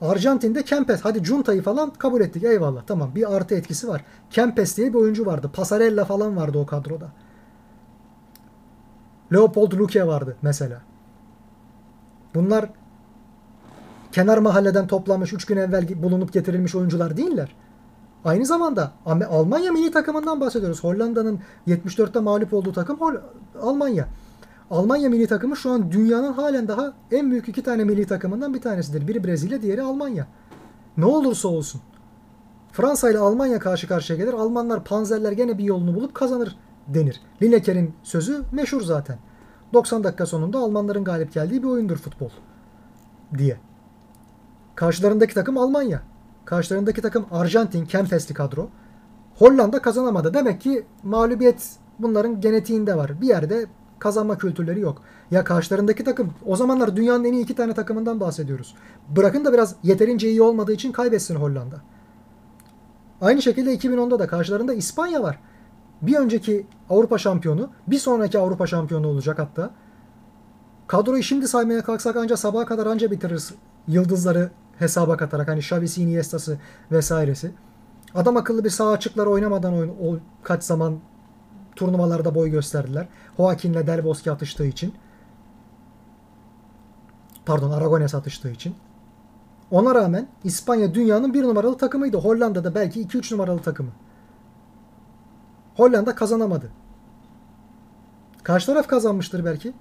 Arjantin'de Kempes. Hadi Junta'yı falan kabul ettik. Eyvallah. Tamam. Bir artı etkisi var. Kempes diye bir oyuncu vardı. Pasarella falan vardı o kadroda. Leopold Luque vardı mesela. Bunlar kenar mahalleden toplanmış 3 gün evvel bulunup getirilmiş oyuncular değiller. Aynı zamanda Almanya milli takımından bahsediyoruz. Hollanda'nın 74'te mağlup olduğu takım Almanya. Almanya milli takımı şu an dünyanın halen daha en büyük iki tane milli takımından bir tanesidir. Biri Brezilya, diğeri Almanya. Ne olursa olsun. Fransa ile Almanya karşı karşıya gelir. Almanlar, panzerler gene bir yolunu bulup kazanır denir. Lineker'in sözü meşhur zaten. 90 dakika sonunda Almanların galip geldiği bir oyundur futbol diye. Karşılarındaki takım Almanya. Karşılarındaki takım Arjantin, Kempes'li kadro. Hollanda kazanamadı. Demek ki mağlubiyet bunların genetiğinde var. Bir yerde kazanma kültürleri yok. Ya karşılarındaki takım o zamanlar dünyanın en iyi iki tane takımından bahsediyoruz. Bırakın da biraz yeterince iyi olmadığı için kaybetsin Hollanda. Aynı şekilde 2010'da da karşılarında İspanya var. Bir önceki Avrupa şampiyonu, bir sonraki Avrupa şampiyonu olacak hatta. Kadroyu şimdi saymaya kalksak ancak sabaha kadar anca bitiririz. Yıldızları hesaba katarak hani Xavi'si, Iniesta'sı vesairesi. Adam akıllı bir sağ açıklar oynamadan oyun, o kaç zaman turnuvalarda boy gösterdiler. Joaquin'le Del Bosque atıştığı için. Pardon Aragones atıştığı için. Ona rağmen İspanya dünyanın bir numaralı takımıydı. Hollanda'da belki 2-3 numaralı takımı. Hollanda kazanamadı. Karşı taraf kazanmıştır belki.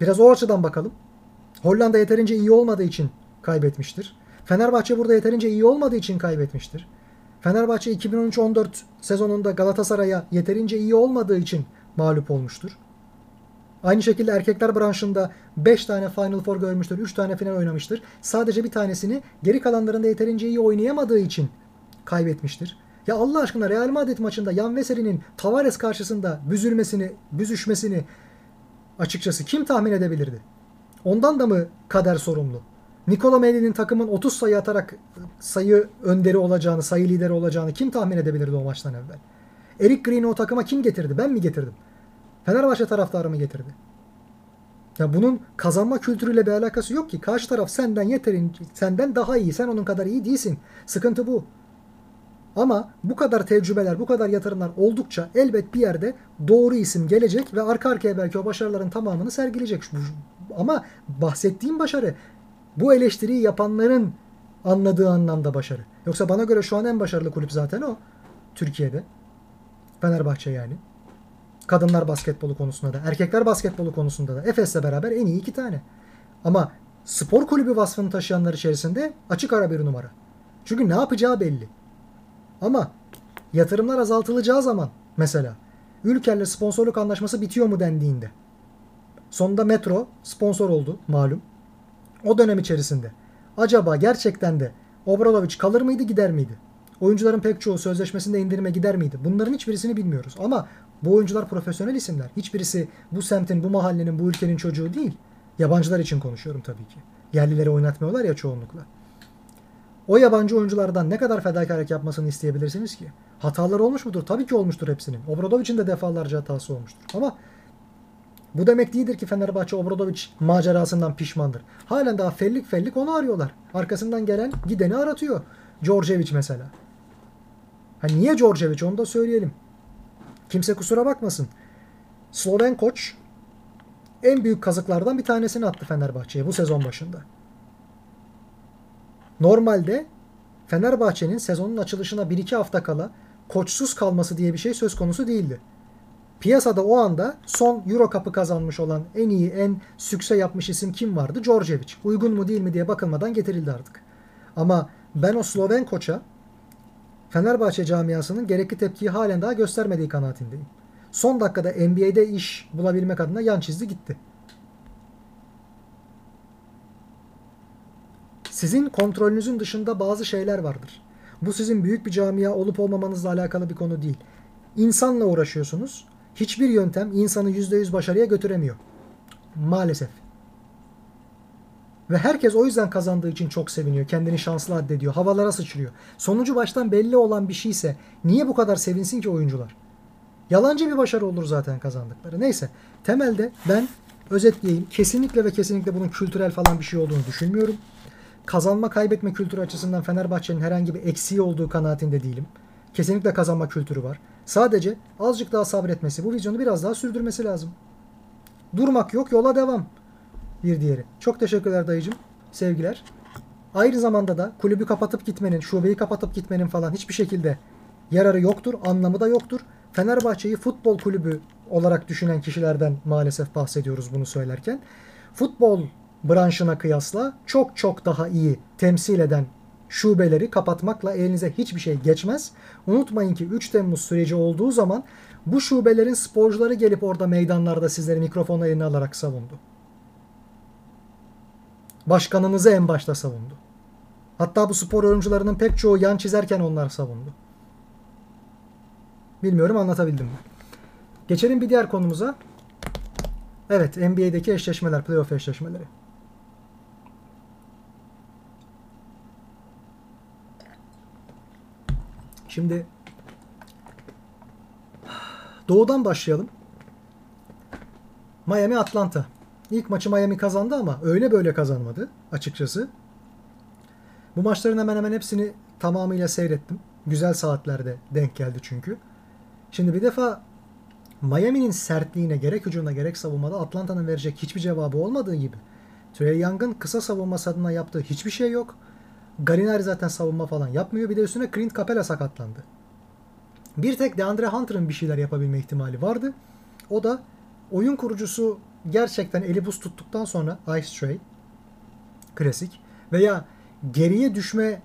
Biraz o açıdan bakalım. Hollanda yeterince iyi olmadığı için kaybetmiştir. Fenerbahçe burada yeterince iyi olmadığı için kaybetmiştir. Fenerbahçe 2013-14 sezonunda Galatasaray'a yeterince iyi olmadığı için mağlup olmuştur. Aynı şekilde erkekler branşında 5 tane Final Four görmüştür, 3 tane final oynamıştır. Sadece bir tanesini geri kalanlarında yeterince iyi oynayamadığı için kaybetmiştir. Ya Allah aşkına Real Madrid maçında Yan Veseli'nin Tavares karşısında büzülmesini, büzüşmesini açıkçası kim tahmin edebilirdi? Ondan da mı kader sorumlu? Nikola Melli'nin takımın 30 sayı atarak sayı önderi olacağını, sayı lideri olacağını kim tahmin edebilirdi o maçtan evvel? Eric Green'i o takıma kim getirdi? Ben mi getirdim? Fenerbahçe taraftarı mı getirdi? Ya bunun kazanma kültürüyle bir alakası yok ki. Karşı taraf senden yeterince, senden daha iyi. Sen onun kadar iyi değilsin. Sıkıntı bu. Ama bu kadar tecrübeler, bu kadar yatırımlar oldukça elbet bir yerde doğru isim gelecek ve arka arkaya belki o başarıların tamamını sergileyecek. Ama bahsettiğim başarı bu eleştiriyi yapanların anladığı anlamda başarı. Yoksa bana göre şu an en başarılı kulüp zaten o. Türkiye'de. Fenerbahçe yani. Kadınlar basketbolu konusunda da, erkekler basketbolu konusunda da Efes'le beraber en iyi iki tane. Ama spor kulübü vasfını taşıyanlar içerisinde açık ara bir numara. Çünkü ne yapacağı belli. Ama yatırımlar azaltılacağı zaman mesela Ülker'le sponsorluk anlaşması bitiyor mu dendiğinde sonunda Metro sponsor oldu malum. O dönem içerisinde acaba gerçekten de Obradoviç kalır mıydı gider miydi? Oyuncuların pek çoğu sözleşmesinde indirime gider miydi? Bunların hiçbirisini bilmiyoruz. Ama bu oyuncular profesyonel isimler. Hiçbirisi bu semtin, bu mahallenin, bu ülkenin çocuğu değil. Yabancılar için konuşuyorum tabii ki. Yerlileri oynatmıyorlar ya çoğunlukla. O yabancı oyunculardan ne kadar fedakarlık yapmasını isteyebilirsiniz ki? Hatalar olmuş mudur? Tabii ki olmuştur hepsinin. Obradovic'in de defalarca hatası olmuştur. Ama bu demek değildir ki Fenerbahçe Obradoviç macerasından pişmandır. Halen daha fellik fellik onu arıyorlar. Arkasından gelen gideni aratıyor. Djordjevic mesela. Ha niye Djordjevic onu da söyleyelim. Kimse kusura bakmasın. Sloven koç en büyük kazıklardan bir tanesini attı Fenerbahçe'ye bu sezon başında. Normalde Fenerbahçe'nin sezonun açılışına 1-2 hafta kala koçsuz kalması diye bir şey söz konusu değildi. Piyasada o anda son Euro Cup'ı kazanmış olan en iyi, en sükse yapmış isim kim vardı? Djordjevic. Uygun mu değil mi diye bakılmadan getirildi artık. Ama ben o Sloven koça Fenerbahçe camiasının gerekli tepkiyi halen daha göstermediği kanaatindeyim. Son dakikada NBA'de iş bulabilmek adına yan çizdi gitti. Sizin kontrolünüzün dışında bazı şeyler vardır. Bu sizin büyük bir camia olup olmamanızla alakalı bir konu değil. insanla uğraşıyorsunuz. Hiçbir yöntem insanı %100 başarıya götüremiyor. Maalesef. Ve herkes o yüzden kazandığı için çok seviniyor. Kendini şanslı addediyor. Havalara sıçrıyor. Sonucu baştan belli olan bir şeyse niye bu kadar sevinsin ki oyuncular? Yalancı bir başarı olur zaten kazandıkları. Neyse. Temelde ben özetleyeyim. Kesinlikle ve kesinlikle bunun kültürel falan bir şey olduğunu düşünmüyorum. Kazanma kaybetme kültürü açısından Fenerbahçe'nin herhangi bir eksiği olduğu kanaatinde değilim. Kesinlikle kazanma kültürü var. Sadece azıcık daha sabretmesi, bu vizyonu biraz daha sürdürmesi lazım. Durmak yok, yola devam. Bir diğeri. Çok teşekkürler dayıcım. Sevgiler. Aynı zamanda da kulübü kapatıp gitmenin, şubeyi kapatıp gitmenin falan hiçbir şekilde yararı yoktur, anlamı da yoktur. Fenerbahçe'yi futbol kulübü olarak düşünen kişilerden maalesef bahsediyoruz bunu söylerken. Futbol branşına kıyasla çok çok daha iyi temsil eden şubeleri kapatmakla elinize hiçbir şey geçmez. Unutmayın ki 3 Temmuz süreci olduğu zaman bu şubelerin sporcuları gelip orada meydanlarda sizleri mikrofonla eline alarak savundu. Başkanınızı en başta savundu. Hatta bu spor oyuncularının pek çoğu yan çizerken onlar savundu. Bilmiyorum anlatabildim mi? Geçelim bir diğer konumuza. Evet NBA'deki eşleşmeler, playoff eşleşmeleri. Şimdi doğudan başlayalım. Miami Atlanta. İlk maçı Miami kazandı ama öyle böyle kazanmadı açıkçası. Bu maçların hemen hemen hepsini tamamıyla seyrettim. Güzel saatlerde denk geldi çünkü. Şimdi bir defa Miami'nin sertliğine gerek hücumda gerek savunmada Atlanta'nın verecek hiçbir cevabı olmadığı gibi Trey Young'ın kısa savunması adına yaptığı hiçbir şey yok. Galinari zaten savunma falan yapmıyor. Bir de üstüne Clint Capela sakatlandı. Bir tek DeAndre Hunter'ın bir şeyler yapabilme ihtimali vardı. O da oyun kurucusu gerçekten eli buz tuttuktan sonra Ice Tray klasik veya geriye düşme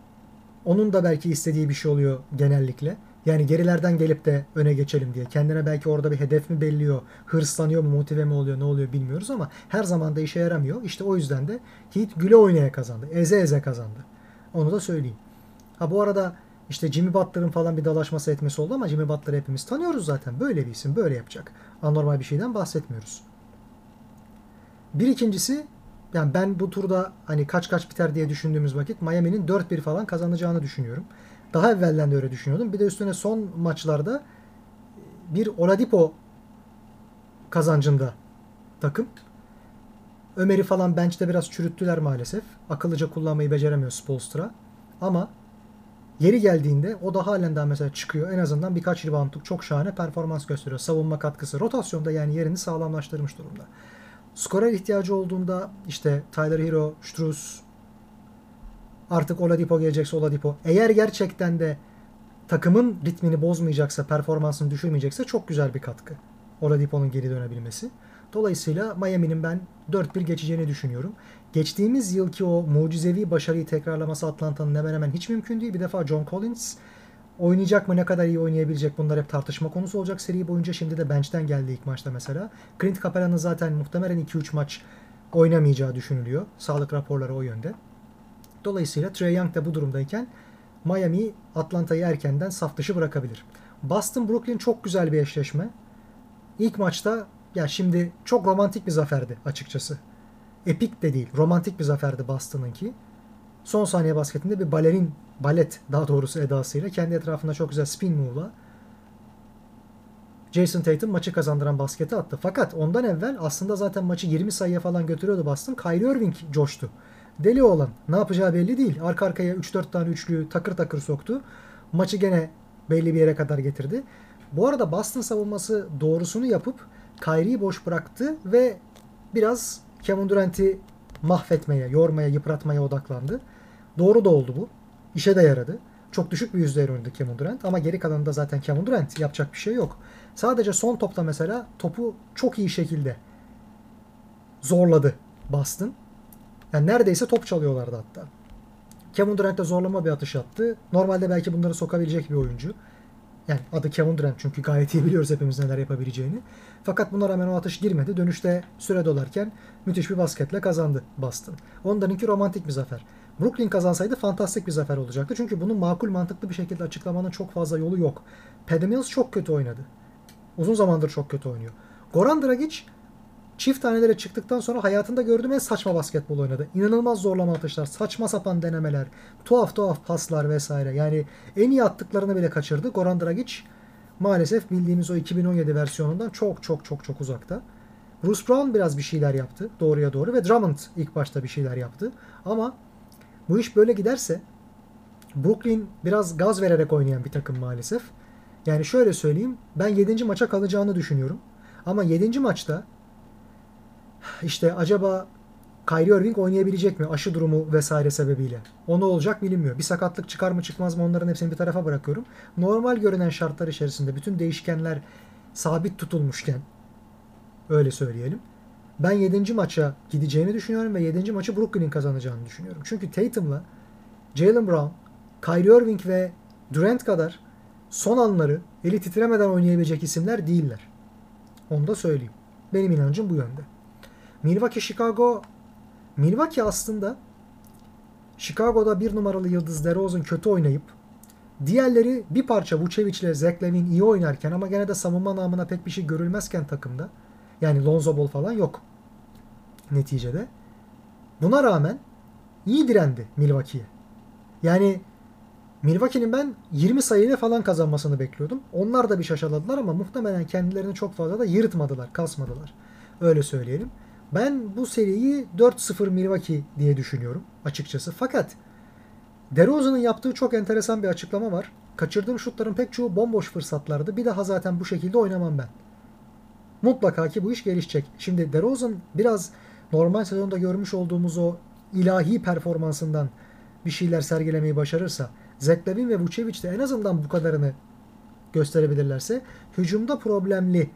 onun da belki istediği bir şey oluyor genellikle. Yani gerilerden gelip de öne geçelim diye. Kendine belki orada bir hedef mi belliyor, hırslanıyor mu, motive mi oluyor, ne oluyor bilmiyoruz ama her zaman da işe yaramıyor. İşte o yüzden de Heat güle oynaya kazandı. Eze eze kazandı. Onu da söyleyeyim. Ha bu arada işte Jimmy Butler'ın falan bir dalaşması etmesi oldu ama Jimmy Butler'ı hepimiz tanıyoruz zaten. Böyle bir isim, böyle yapacak. Anormal bir şeyden bahsetmiyoruz. Bir ikincisi yani ben bu turda hani kaç kaç biter diye düşündüğümüz vakit Miami'nin 4-1 falan kazanacağını düşünüyorum. Daha evvelden de öyle düşünüyordum. Bir de üstüne son maçlarda bir Oladipo kazancında takım. Ömer'i falan bench'te biraz çürüttüler maalesef. Akıllıca kullanmayı beceremiyor Spolstra. Ama yeri geldiğinde o da halen daha mesela çıkıyor. En azından birkaç reboundluk çok şahane performans gösteriyor. Savunma katkısı. Rotasyonda yani yerini sağlamlaştırmış durumda. Skorer ihtiyacı olduğunda işte Tyler Hero, Struz, artık Oladipo gelecekse Oladipo. Eğer gerçekten de takımın ritmini bozmayacaksa, performansını düşürmeyecekse çok güzel bir katkı. Oladipo'nun geri dönebilmesi. Dolayısıyla Miami'nin ben 4-1 geçeceğini düşünüyorum. Geçtiğimiz yılki o mucizevi başarıyı tekrarlaması Atlanta'nın hemen hemen hiç mümkün değil. Bir defa John Collins oynayacak mı ne kadar iyi oynayabilecek bunlar hep tartışma konusu olacak seri boyunca. Şimdi de bench'ten geldi ilk maçta mesela. Clint Capela'nın zaten muhtemelen 2-3 maç oynamayacağı düşünülüyor. Sağlık raporları o yönde. Dolayısıyla Trey Young da bu durumdayken Miami Atlanta'yı erkenden saf dışı bırakabilir. Boston Brooklyn çok güzel bir eşleşme. İlk maçta ya şimdi çok romantik bir zaferdi açıkçası. Epik de değil, romantik bir zaferdi Boston'ınki. Son saniye basketinde bir balerin, balet daha doğrusu edasıyla kendi etrafında çok güzel spin move'la Jason Tatum maçı kazandıran basketi attı. Fakat ondan evvel aslında zaten maçı 20 sayıya falan götürüyordu Boston. Kyrie Irving coştu. Deli olan ne yapacağı belli değil. Arka arkaya 3-4 tane üçlü takır takır soktu. Maçı gene belli bir yere kadar getirdi. Bu arada Boston savunması doğrusunu yapıp Kyrie'yi boş bıraktı ve biraz Kevin Durant'i mahvetmeye, yormaya, yıpratmaya odaklandı. Doğru da oldu bu. İşe de yaradı. Çok düşük bir yüzdeyle oynadı Kevin Durant ama geri kalanında zaten Kevin Durant yapacak bir şey yok. Sadece son topta mesela topu çok iyi şekilde zorladı Boston. Yani neredeyse top çalıyorlardı hatta. Kevin Durant de zorlama bir atış attı. Normalde belki bunları sokabilecek bir oyuncu. Yani adı Kevin Durant çünkü gayet iyi biliyoruz hepimiz neler yapabileceğini. Fakat buna rağmen o atış girmedi. Dönüşte süre dolarken müthiş bir basketle kazandı Boston. Onlarınki romantik bir zafer. Brooklyn kazansaydı fantastik bir zafer olacaktı. Çünkü bunu makul mantıklı bir şekilde açıklamanın çok fazla yolu yok. Patty Mills çok kötü oynadı. Uzun zamandır çok kötü oynuyor. Goran Dragic çift tanelere çıktıktan sonra hayatında gördüğüm en saçma basketbol oynadı. İnanılmaz zorlama atışlar, saçma sapan denemeler, tuhaf tuhaf paslar vesaire. Yani en iyi attıklarını bile kaçırdı. Goran Dragic maalesef bildiğimiz o 2017 versiyonundan çok çok çok çok uzakta. Bruce Brown biraz bir şeyler yaptı doğruya doğru ve Drummond ilk başta bir şeyler yaptı. Ama bu iş böyle giderse Brooklyn biraz gaz vererek oynayan bir takım maalesef. Yani şöyle söyleyeyim ben 7. maça kalacağını düşünüyorum. Ama 7. maçta işte acaba Kyrie Irving oynayabilecek mi aşı durumu vesaire sebebiyle? O ne olacak bilinmiyor. Bir sakatlık çıkar mı çıkmaz mı onların hepsini bir tarafa bırakıyorum. Normal görünen şartlar içerisinde bütün değişkenler sabit tutulmuşken öyle söyleyelim. Ben 7. maça gideceğini düşünüyorum ve 7. maçı Brooklyn'in kazanacağını düşünüyorum. Çünkü Tatum'la Jalen Brown, Kyrie Irving ve Durant kadar son anları eli titremeden oynayabilecek isimler değiller. Onu da söyleyeyim. Benim inancım bu yönde. Milwaukee Chicago Milwaukee aslında Chicago'da bir numaralı yıldız DeRozan kötü oynayıp diğerleri bir parça Vucevic ile Zach Levine iyi oynarken ama gene de savunma namına pek bir şey görülmezken takımda yani Lonzo Ball falan yok neticede. Buna rağmen iyi direndi Milwaukee'ye. Yani Milwaukee'nin ben 20 sayıyla falan kazanmasını bekliyordum. Onlar da bir şaşaladılar ama muhtemelen kendilerini çok fazla da yırtmadılar, kasmadılar. Öyle söyleyelim. Ben bu seriyi 4-0 Milwaukee diye düşünüyorum açıkçası. Fakat DeRozan'ın yaptığı çok enteresan bir açıklama var. Kaçırdığım şutların pek çoğu bomboş fırsatlardı. Bir daha zaten bu şekilde oynamam ben. Mutlaka ki bu iş gelişecek. Şimdi DeRozan biraz normal sezonda görmüş olduğumuz o ilahi performansından bir şeyler sergilemeyi başarırsa Zach Lavin ve Vucevic de en azından bu kadarını gösterebilirlerse hücumda problemli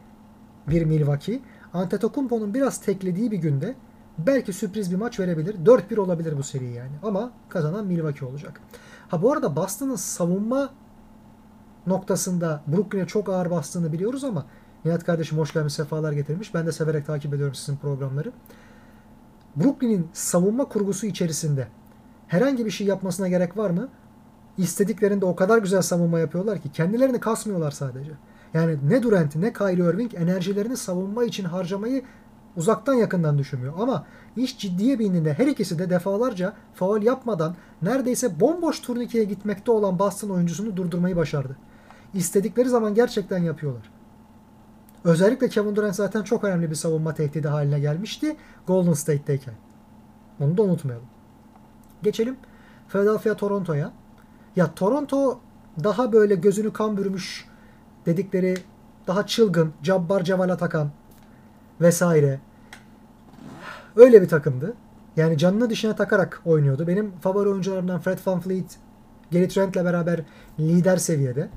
bir Milwaukee Antetokounmpo'nun biraz teklediği bir günde belki sürpriz bir maç verebilir. 4-1 olabilir bu seri yani. Ama kazanan Milwaukee olacak. Ha bu arada Boston'ın savunma noktasında Brooklyn'e çok ağır bastığını biliyoruz ama Nihat kardeşim hoş gelmiş sefalar getirmiş. Ben de severek takip ediyorum sizin programları. Brooklyn'in savunma kurgusu içerisinde herhangi bir şey yapmasına gerek var mı? İstediklerinde o kadar güzel savunma yapıyorlar ki kendilerini kasmıyorlar sadece. Yani ne Durant ne Kyrie Irving enerjilerini savunma için harcamayı uzaktan yakından düşünmüyor. Ama iş ciddiye bindiğinde her ikisi de defalarca faul yapmadan neredeyse bomboş turnikeye gitmekte olan Boston oyuncusunu durdurmayı başardı. İstedikleri zaman gerçekten yapıyorlar. Özellikle Kevin Durant zaten çok önemli bir savunma tehdidi haline gelmişti Golden State'teyken. Onu da unutmayalım. Geçelim Philadelphia Toronto'ya. Ya Toronto daha böyle gözünü kan bürümüş dedikleri daha çılgın, cabbar cevala takan vesaire. Öyle bir takımdı. Yani canını dişine takarak oynuyordu. Benim favori oyuncularımdan Fred Van Fleet, Gary Trent'le beraber lider seviyede.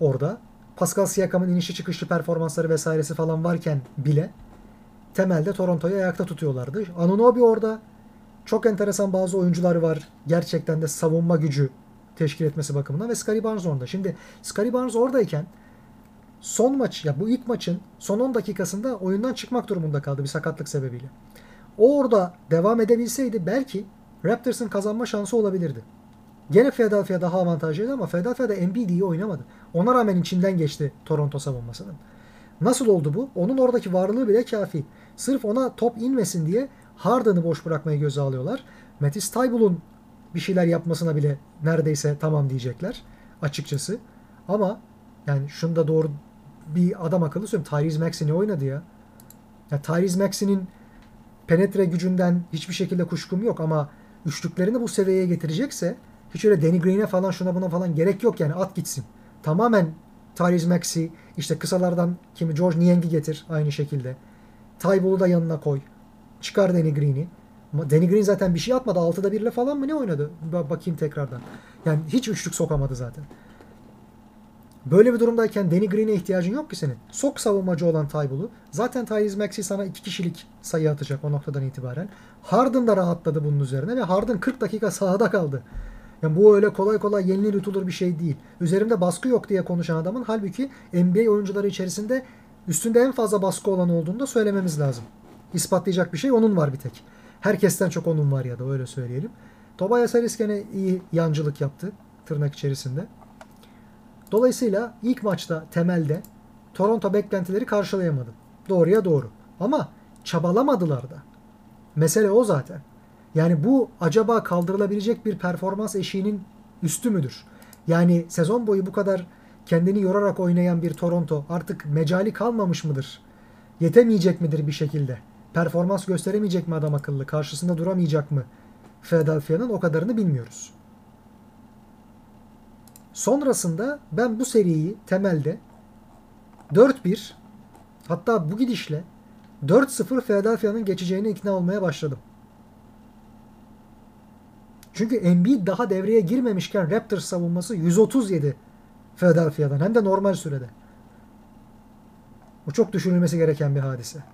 Orada. Pascal Siakam'ın inişi çıkışlı performansları vesairesi falan varken bile temelde Toronto'yu ayakta tutuyorlardı. Anunobi orada. Çok enteresan bazı oyuncular var. Gerçekten de savunma gücü teşkil etmesi bakımından ve Scottie Barnes orada. Şimdi Scottie Barnes oradayken son maç ya bu ilk maçın son 10 dakikasında oyundan çıkmak durumunda kaldı bir sakatlık sebebiyle. O orada devam edebilseydi belki Raptors'ın kazanma şansı olabilirdi. Gene Philadelphia daha avantajlıydı ama Philadelphia'da Embiid iyi oynamadı. Ona rağmen içinden geçti Toronto savunmasının. Nasıl oldu bu? Onun oradaki varlığı bile kafi. Sırf ona top inmesin diye Harden'ı boş bırakmayı göze alıyorlar. Matisse Tybul'un bir şeyler yapmasına bile neredeyse tamam diyecekler açıkçası. Ama yani şunu da doğru bir adam akıllı söyleyeyim. Tyrese Maxey ne oynadı ya? ya Tyrese Maxey'nin penetre gücünden hiçbir şekilde kuşkum yok ama üçlüklerini bu seviyeye getirecekse hiç öyle Danny Green'e falan şuna buna falan gerek yok yani at gitsin. Tamamen Tyrese Maxey işte kısalardan kimi George Niang'i getir aynı şekilde. Tybull'u da yanına koy. Çıkar Danny Green'i. Danny Green zaten bir şey atmadı. 6'da 1 ile falan mı ne oynadı? Bakayım tekrardan. Yani hiç üçlük sokamadı zaten. Böyle bir durumdayken Danny Green'e ihtiyacın yok ki senin. Sok savunmacı olan Tybull'u. Zaten Tyrese Maxey sana iki kişilik sayı atacak o noktadan itibaren. Harden da rahatladı bunun üzerine ve Harden 40 dakika sahada kaldı. Yani bu öyle kolay kolay yenilir yutulur bir şey değil. Üzerimde baskı yok diye konuşan adamın halbuki NBA oyuncuları içerisinde üstünde en fazla baskı olan olduğunu da söylememiz lazım. İspatlayacak bir şey onun var bir tek. Herkesten çok onun var ya da öyle söyleyelim. Tobias Harris gene iyi yancılık yaptı tırnak içerisinde. Dolayısıyla ilk maçta temelde Toronto beklentileri karşılayamadı. Doğruya doğru. Ama çabalamadılar da. Mesele o zaten. Yani bu acaba kaldırılabilecek bir performans eşiğinin üstü müdür? Yani sezon boyu bu kadar kendini yorarak oynayan bir Toronto artık mecali kalmamış mıdır? Yetemeyecek midir bir şekilde? Performans gösteremeyecek mi adam akıllı? Karşısında duramayacak mı? Philadelphia'nın o kadarını bilmiyoruz. Sonrasında ben bu seriyi temelde 4-1 hatta bu gidişle 4-0 Philadelphia'nın geçeceğine ikna olmaya başladım. Çünkü Embiid daha devreye girmemişken Raptors savunması 137 Philadelphia'dan hem de normal sürede. Bu çok düşünülmesi gereken bir hadise.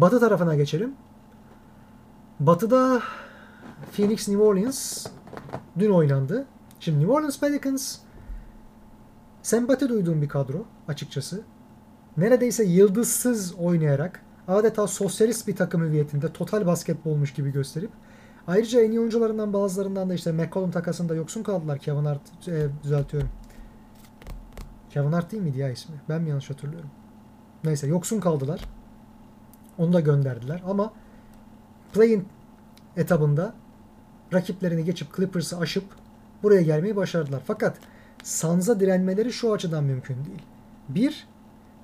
Batı tarafına geçelim. Batı'da Phoenix New Orleans dün oynandı. Şimdi New Orleans Pelicans sempati duyduğum bir kadro açıkçası. Neredeyse yıldızsız oynayarak adeta sosyalist bir takım hüviyetinde total basketbolmuş gibi gösterip ayrıca en iyi oyuncularından bazılarından da işte McCollum takasında yoksun kaldılar. Kevin Hart e, düzeltiyorum. Kevin Hart değil miydi ya ismi? Ben mi yanlış hatırlıyorum? Neyse yoksun kaldılar. Onu da gönderdiler ama play-in etabında rakiplerini geçip Clippers'ı aşıp buraya gelmeyi başardılar. Fakat Suns'a direnmeleri şu açıdan mümkün değil. Bir,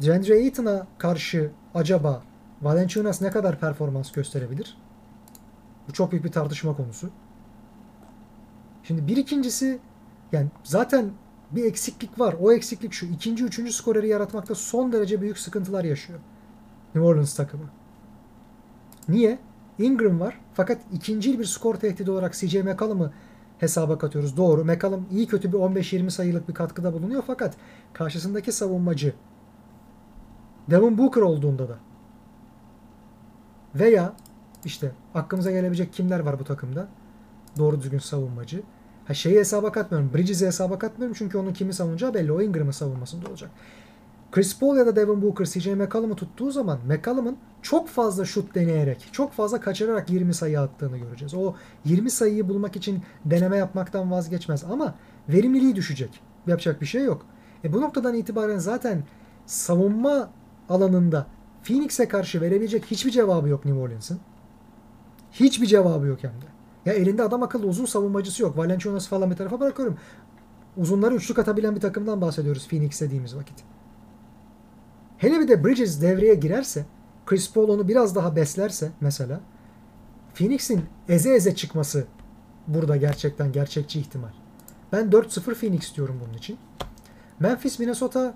DeAndre Ayton'a karşı acaba Valanciunas ne kadar performans gösterebilir? Bu çok büyük bir tartışma konusu. Şimdi bir ikincisi yani zaten bir eksiklik var. O eksiklik şu. ikinci, üçüncü skoreri yaratmakta son derece büyük sıkıntılar yaşıyor. New Orleans takımı. Niye? Ingram var. Fakat ikinci bir skor tehdidi olarak CJ McCollum'u hesaba katıyoruz. Doğru. McCollum iyi kötü bir 15-20 sayılık bir katkıda bulunuyor fakat karşısındaki savunmacı Devin Booker olduğunda da veya işte aklımıza gelebilecek kimler var bu takımda? Doğru düzgün savunmacı. Ha şeyi hesaba katmıyorum. Bridges'i hesaba katmıyorum çünkü onun kimi savunacağı belli. O Ingram'ın savunmasında olacak. Chris Paul ya da Devin Booker CJ McCollum'u tuttuğu zaman McCollum'un çok fazla şut deneyerek, çok fazla kaçırarak 20 sayı attığını göreceğiz. O 20 sayıyı bulmak için deneme yapmaktan vazgeçmez ama verimliliği düşecek. Yapacak bir şey yok. E bu noktadan itibaren zaten savunma alanında Phoenix'e karşı verebilecek hiçbir cevabı yok New Orleans'ın. Hiçbir cevabı yok hem de. Ya elinde adam akıllı uzun savunmacısı yok. Valenciunas falan bir tarafa bırakıyorum. Uzunları üçlük atabilen bir takımdan bahsediyoruz Phoenix dediğimiz vakit. Hele bir de Bridges devreye girerse, Chris Paul onu biraz daha beslerse mesela, Phoenix'in eze eze çıkması burada gerçekten gerçekçi ihtimal. Ben 4-0 Phoenix diyorum bunun için. Memphis, Minnesota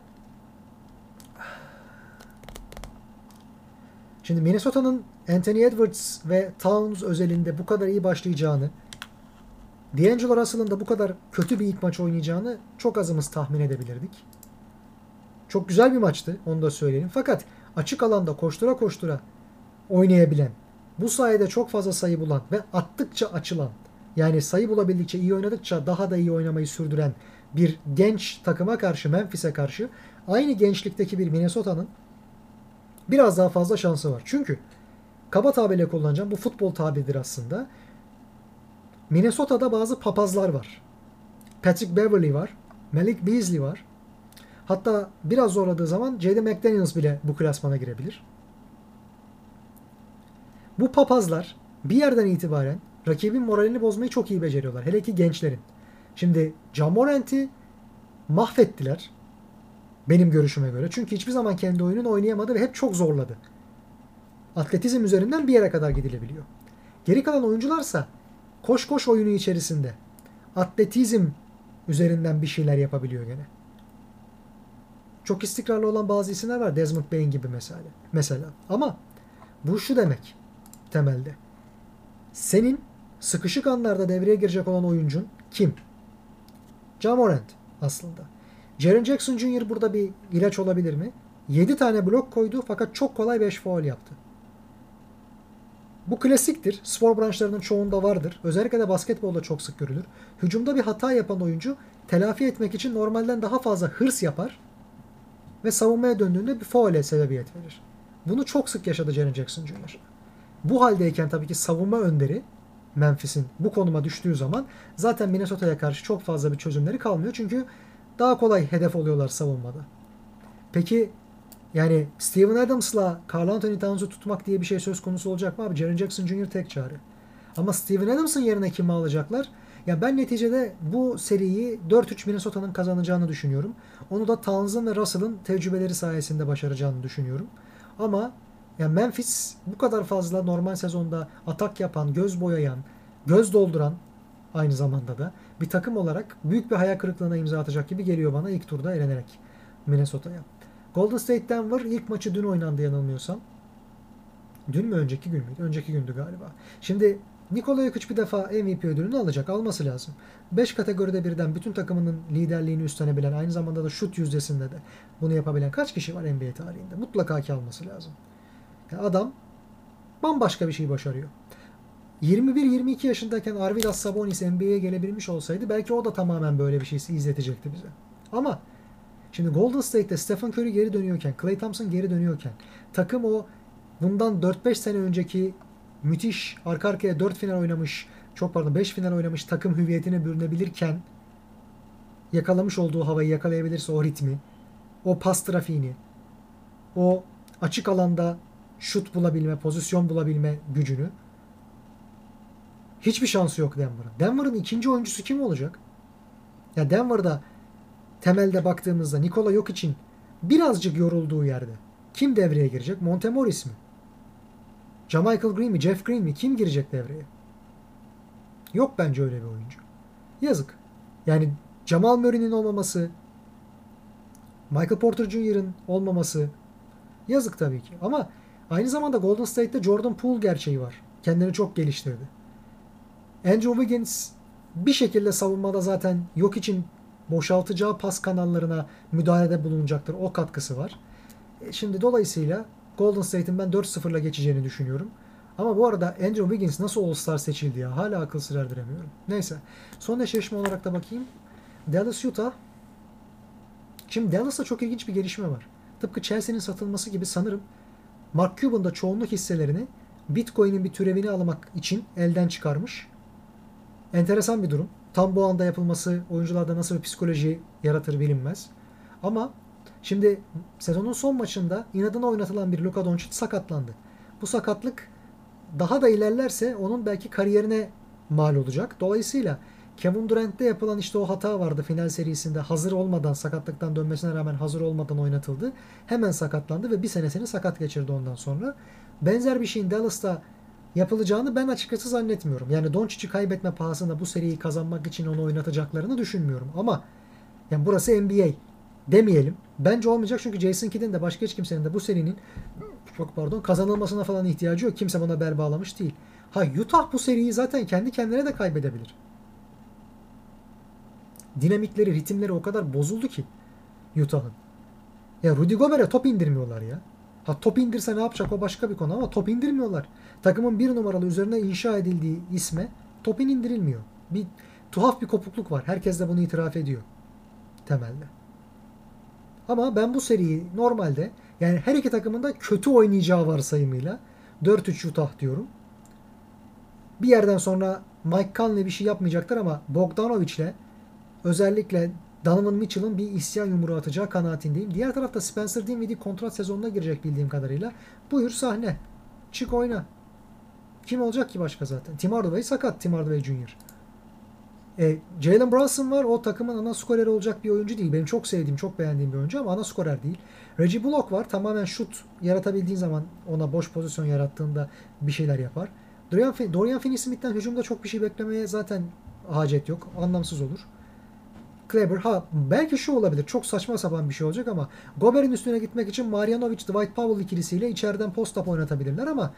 Şimdi Minnesota'nın Anthony Edwards ve Towns özelinde bu kadar iyi başlayacağını, D'Angelo Russell'ın da bu kadar kötü bir ilk maç oynayacağını çok azımız tahmin edebilirdik. Çok güzel bir maçtı onu da söyleyelim. Fakat açık alanda koştura koştura oynayabilen, bu sayede çok fazla sayı bulan ve attıkça açılan, yani sayı bulabildikçe iyi oynadıkça daha da iyi oynamayı sürdüren bir genç takıma karşı, Memphis'e karşı aynı gençlikteki bir Minnesota'nın biraz daha fazla şansı var. Çünkü kaba tabirle kullanacağım bu futbol tabiridir aslında. Minnesota'da bazı papazlar var. Patrick Beverly var. Malik Beasley var. Hatta biraz zorladığı zaman J.D. McDaniels bile bu klasmana girebilir. Bu papazlar bir yerden itibaren rakibin moralini bozmayı çok iyi beceriyorlar. Hele ki gençlerin. Şimdi Jamorant'i mahvettiler. Benim görüşüme göre. Çünkü hiçbir zaman kendi oyununu oynayamadı ve hep çok zorladı. Atletizm üzerinden bir yere kadar gidilebiliyor. Geri kalan oyuncularsa koş koş oyunu içerisinde atletizm üzerinden bir şeyler yapabiliyor gene. Çok istikrarlı olan bazı isimler var. Desmond Bain gibi mesela. Mesela. Ama bu şu demek temelde. Senin sıkışık anlarda devreye girecek olan oyuncun kim? Jamorant aslında. Jaren Jackson Jr. burada bir ilaç olabilir mi? 7 tane blok koydu fakat çok kolay 5 faul yaptı. Bu klasiktir. Spor branşlarının çoğunda vardır. Özellikle de basketbolda çok sık görülür. Hücumda bir hata yapan oyuncu telafi etmek için normalden daha fazla hırs yapar ve savunmaya döndüğünde bir faule sebebiyet verir. Bunu çok sık yaşadı Jaren Jackson Jr. Bu haldeyken tabii ki savunma önderi Memphis'in bu konuma düştüğü zaman zaten Minnesota'ya karşı çok fazla bir çözümleri kalmıyor. Çünkü daha kolay hedef oluyorlar savunmada. Peki yani Steven Adams'la Carl Anthony Towns'u tutmak diye bir şey söz konusu olacak mı abi? Jaren Jackson Jr. tek çare. Ama Steven Adams'ın yerine kimi alacaklar? Ya ben neticede bu seriyi 4-3 Minnesota'nın kazanacağını düşünüyorum. Onu da Towns'ın ve Russell'ın tecrübeleri sayesinde başaracağını düşünüyorum. Ama ya Memphis bu kadar fazla normal sezonda atak yapan, göz boyayan, göz dolduran aynı zamanda da bir takım olarak büyük bir hayal kırıklığına imza atacak gibi geliyor bana ilk turda elenerek Minnesota'ya. Golden State Denver ilk maçı dün oynandı yanılmıyorsam. Dün mü önceki gün müydü? Önceki gündü galiba. Şimdi Nikola Jokic bir defa MVP ödülünü alacak. Alması lazım. 5 kategoride birden bütün takımının liderliğini üstlenebilen, aynı zamanda da şut yüzdesinde de bunu yapabilen kaç kişi var NBA tarihinde? Mutlaka ki alması lazım. Yani adam bambaşka bir şey başarıyor. 21-22 yaşındayken Arvidas Sabonis NBA'ye gelebilmiş olsaydı belki o da tamamen böyle bir şey izletecekti bize. Ama şimdi Golden State'te Stephen Curry geri dönüyorken, Klay Thompson geri dönüyorken takım o bundan 4-5 sene önceki müthiş arka arkaya 4 final oynamış, çok pardon 5 final oynamış takım hüviyetine bürünebilirken yakalamış olduğu havayı yakalayabilirse o ritmi, o pas trafiğini, o açık alanda şut bulabilme, pozisyon bulabilme gücünü hiçbir şansı yok Denver'ın. Denver'ın ikinci oyuncusu kim olacak? Ya Denver'da temelde baktığımızda Nikola yok için birazcık yorulduğu yerde kim devreye girecek? Montemoris mi? Jamichael Green mi? Jeff Green mi? Kim girecek devreye? Yok bence öyle bir oyuncu. Yazık. Yani Jamal Murray'nin olmaması, Michael Porter Jr.'ın olmaması yazık tabii ki. Ama aynı zamanda Golden State'te Jordan Poole gerçeği var. Kendini çok geliştirdi. Andrew Wiggins bir şekilde savunmada zaten yok için boşaltacağı pas kanallarına müdahalede bulunacaktır. O katkısı var. E şimdi dolayısıyla Golden State'in ben 4-0'la geçeceğini düşünüyorum. Ama bu arada Andrew Wiggins nasıl All-Star seçildi ya? Hala akıl sır erdiremiyorum. Neyse. Son eşleşme olarak da bakayım. Dallas Utah. Şimdi Dallas'ta çok ilginç bir gelişme var. Tıpkı Chelsea'nin satılması gibi sanırım Mark Cuban da çoğunluk hisselerini Bitcoin'in bir türevini almak için elden çıkarmış. Enteresan bir durum. Tam bu anda yapılması oyuncularda nasıl bir psikoloji yaratır bilinmez. Ama şimdi sezonun son maçında inadına oynatılan bir Luka Doncic sakatlandı. Bu sakatlık daha da ilerlerse onun belki kariyerine mal olacak. Dolayısıyla Kevin Durant'te yapılan işte o hata vardı final serisinde hazır olmadan sakatlıktan dönmesine rağmen hazır olmadan oynatıldı. Hemen sakatlandı ve bir senesini sakat geçirdi ondan sonra. Benzer bir şeyin Dallas'ta yapılacağını ben açıkçası zannetmiyorum. Yani Doncic'i kaybetme pahasına bu seriyi kazanmak için onu oynatacaklarını düşünmüyorum. Ama yani burası NBA demeyelim. Bence olmayacak çünkü Jason Kidd'in de başka hiç kimsenin de bu serinin çok pardon kazanılmasına falan ihtiyacı yok. Kimse buna bel bağlamış değil. Ha Utah bu seriyi zaten kendi kendine de kaybedebilir. Dinamikleri, ritimleri o kadar bozuldu ki Utah'ın. Ya Rudy Gobert'e top indirmiyorlar ya. Ha top indirse ne yapacak o başka bir konu ama top indirmiyorlar. Takımın bir numaralı üzerine inşa edildiği isme topin indirilmiyor. Bir tuhaf bir kopukluk var. Herkes de bunu itiraf ediyor. Temelde. Ama ben bu seriyi normalde yani her iki takımın da kötü oynayacağı varsayımıyla 4-3 Utah diyorum. Bir yerden sonra Mike Conley bir şey yapmayacaklar ama Bogdanovic'le özellikle Donovan Mitchell'ın bir isyan yumruğu atacağı kanaatindeyim. Diğer tarafta Spencer Dinwiddie kontrat sezonuna girecek bildiğim kadarıyla. Buyur sahne. Çık oyna. Kim olacak ki başka zaten? Tim Hardaway sakat. Tim Hardaway Jr. E, Jalen Brunson var. O takımın ana skoreri olacak bir oyuncu değil. Benim çok sevdiğim, çok beğendiğim bir oyuncu ama ana skorer değil. Reggie Bullock var. Tamamen şut yaratabildiğin zaman ona boş pozisyon yarattığında bir şeyler yapar. Dorian, Dorian Finney-Smith'ten hücumda çok bir şey beklemeye zaten hacet yok. Anlamsız olur. Kleber ha belki şu olabilir. Çok saçma sapan bir şey olacak ama Gober'in üstüne gitmek için Marjanovic Dwight Powell ikilisiyle içeriden post-up oynatabilirler ama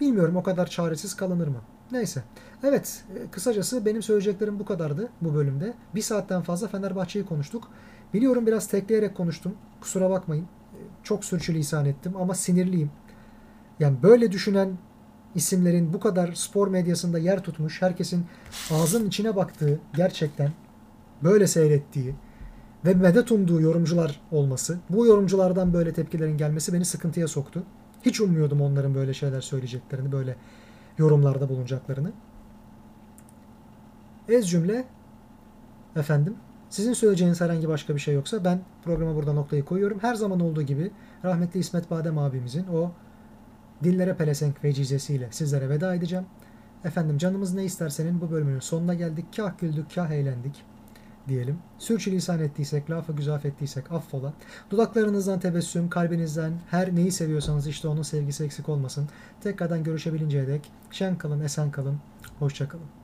bilmiyorum o kadar çaresiz kalınır mı? Neyse. Evet. E, kısacası benim söyleyeceklerim bu kadardı bu bölümde. Bir saatten fazla Fenerbahçe'yi konuştuk. Biliyorum biraz tekleyerek konuştum. Kusura bakmayın. E, çok sürçülisan ettim ama sinirliyim. Yani böyle düşünen isimlerin bu kadar spor medyasında yer tutmuş, herkesin ağzının içine baktığı gerçekten böyle seyrettiği ve medet umduğu yorumcular olması, bu yorumculardan böyle tepkilerin gelmesi beni sıkıntıya soktu. Hiç ummuyordum onların böyle şeyler söyleyeceklerini, böyle yorumlarda bulunacaklarını. Ez cümle efendim. Sizin söyleyeceğiniz herhangi başka bir şey yoksa ben programa burada noktayı koyuyorum. Her zaman olduğu gibi rahmetli İsmet Badem abimizin o dillere pelesenk vecizesiyle sizlere veda edeceğim. Efendim canımız ne istersenin bu bölümünün sonuna geldik. Kah güldük, kah eğlendik diyelim. Sürçülisan ettiysek, lafı güzaf ettiysek affola. Dudaklarınızdan tebessüm, kalbinizden her neyi seviyorsanız işte onun sevgisi eksik olmasın. Tekrardan görüşebilinceye dek şen kalın, esen kalın, hoşça kalın.